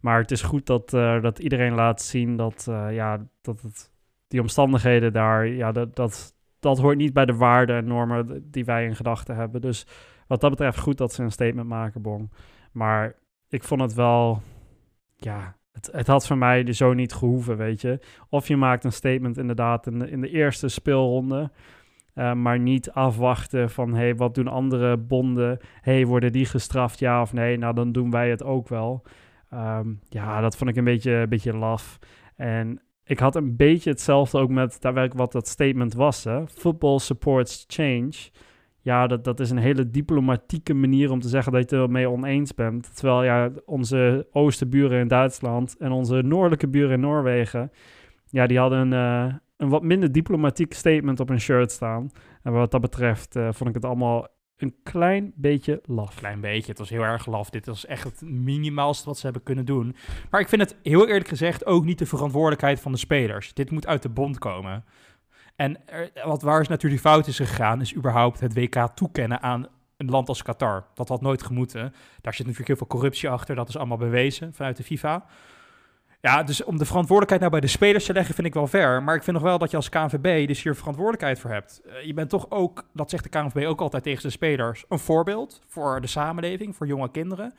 Maar het is goed dat, dat iedereen laat zien dat, ja, dat het, die omstandigheden daar... Ja, dat, dat, dat hoort niet bij de waarden en normen die wij in gedachten hebben. Dus wat dat betreft goed dat ze een statement maken, Bong. Maar ik vond het wel... Ja, het, had voor mij zo niet gehoeven, weet je. Of je maakt een statement inderdaad in de, in de eerste speelronde. Uh, maar niet afwachten van, hey, wat doen andere bonden? hey, worden die gestraft, ja of nee? Nou, dan doen wij het ook wel. Um, ja, dat vond ik een beetje, een beetje laf. En ik had een beetje hetzelfde ook met daadwerkelijk wat dat statement was. Hè? Football supports change ja, dat, dat is een hele diplomatieke manier om te zeggen dat je het ermee oneens bent. Terwijl ja, onze oostenburen in Duitsland en onze noordelijke buren in Noorwegen, ja, die hadden een, uh, een wat minder diplomatiek statement op hun shirt staan. En wat dat betreft uh, vond ik het allemaal een klein beetje laf. Klein beetje, het was heel erg laf. Dit was echt het minimaalste wat ze hebben kunnen doen. Maar ik vind het heel eerlijk gezegd ook niet de verantwoordelijkheid van de spelers. Dit moet uit de bond komen. En wat waar is natuurlijk fout is gegaan, is überhaupt het WK toekennen aan een land als Qatar. Dat had nooit gemoeten. Daar zit natuurlijk heel veel corruptie achter. Dat is allemaal bewezen vanuit de FIFA. Ja, dus om de verantwoordelijkheid nou bij de spelers te leggen, vind ik wel ver. Maar ik vind nog wel dat je als KNVB dus hier verantwoordelijkheid voor hebt. Uh, je bent toch ook, dat zegt de KNVB ook altijd tegen de spelers, een voorbeeld voor de samenleving, voor jonge kinderen.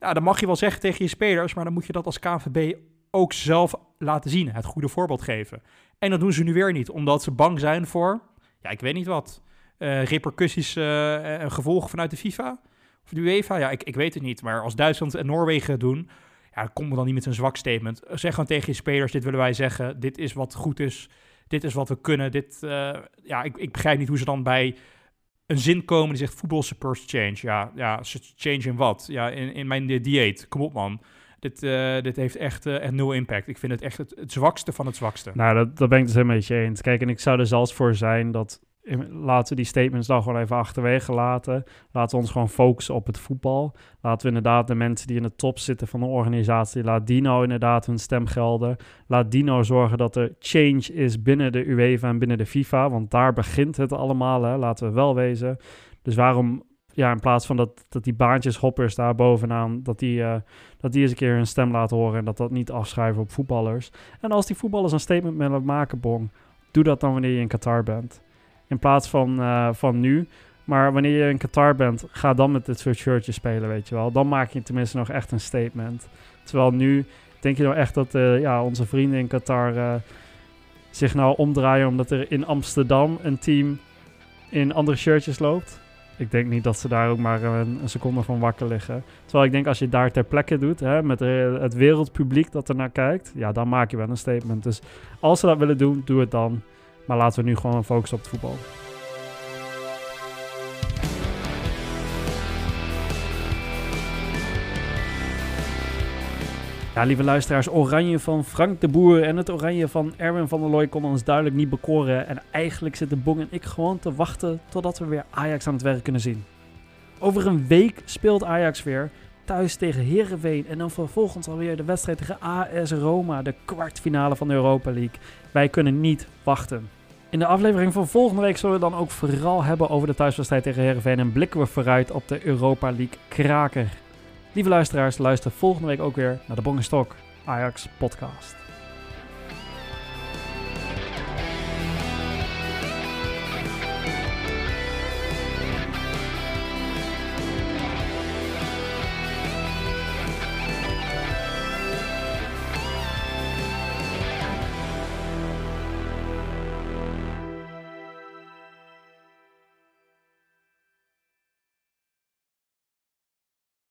Ja, dan mag je wel zeggen tegen je spelers, maar dan moet je dat als KNVB ook zelf laten zien, het goede voorbeeld geven. En dat doen ze nu weer niet, omdat ze bang zijn voor, ja, ik weet niet wat, uh, repercussies uh, en gevolgen vanuit de FIFA of de UEFA. Ja, ik, ik weet het niet. Maar als Duitsland en Noorwegen het doen, ja, we dan niet met een zwak statement. Zeg gewoon tegen je spelers, dit willen wij zeggen, dit is wat goed is, dit is wat we kunnen. Dit, ja, ik, ik begrijp niet hoe ze dan bij een zin komen die zegt voetbal supports change. Ja, ja, change in wat? Ja, in, in mijn dieet. Kom op man. Dit, uh, dit heeft echt, uh, echt nul impact. Ik vind het echt het, zwakste van het zwakste. Nou, dat, dat ben ik dus helemaal met je eens. Kijk, en ik zou er zelfs voor zijn dat... Laten we die statements dan gewoon even achterwege laten. Laten we ons gewoon focussen op het voetbal. Laten we inderdaad de mensen die in de top zitten van de organisatie... laat die nou inderdaad hun stem gelden. Laat die nou zorgen dat er change is binnen de UEFA en binnen de FIFA. Want daar begint het allemaal, hè. laten we wel wezen. Dus waarom ja, in plaats van dat, dat die baantjes hoppers daar bovenaan, dat die, dat die eens een keer hun stem laten horen en dat dat niet afschrijven op voetballers. En als die voetballers een statement willen maken, Bong, doe dat dan wanneer je in Qatar bent. In plaats van, uh, van nu. Maar wanneer je in Qatar bent, ga dan met dit soort shirtjes spelen, weet je wel. Dan maak je tenminste nog echt een statement. Terwijl nu, denk je nou echt dat uh, ja, onze vrienden in Qatar zich nou omdraaien omdat er in Amsterdam een team in andere shirtjes loopt? Ik denk niet dat ze daar ook maar een, een, seconde van wakker liggen. Terwijl ik denk als je daar ter plekke doet, hè, met het wereldpubliek dat er naar kijkt, ja, dan maak je wel een statement. Dus als ze dat willen doen, doe het dan. Maar laten we nu gewoon focussen op het voetbal. Ja, lieve luisteraars, Oranje van Frank de Boer en het Oranje van Erwin van der Looy kon ons duidelijk niet bekoren. En eigenlijk zitten Bong en ik gewoon te wachten totdat we weer Ajax aan het werk kunnen zien. Over een week speelt Ajax weer thuis tegen Herenveen en dan vervolgens alweer de wedstrijd tegen AS Roma, de kwartfinale van de Europa League. Wij kunnen niet wachten. In de aflevering van volgende week zullen we dan ook vooral hebben over de thuiswedstrijd tegen Herenveen en blikken we vooruit op de Europa League kraker. Lieve luisteraars, luister volgende week ook weer naar de Bongestok Ajax podcast.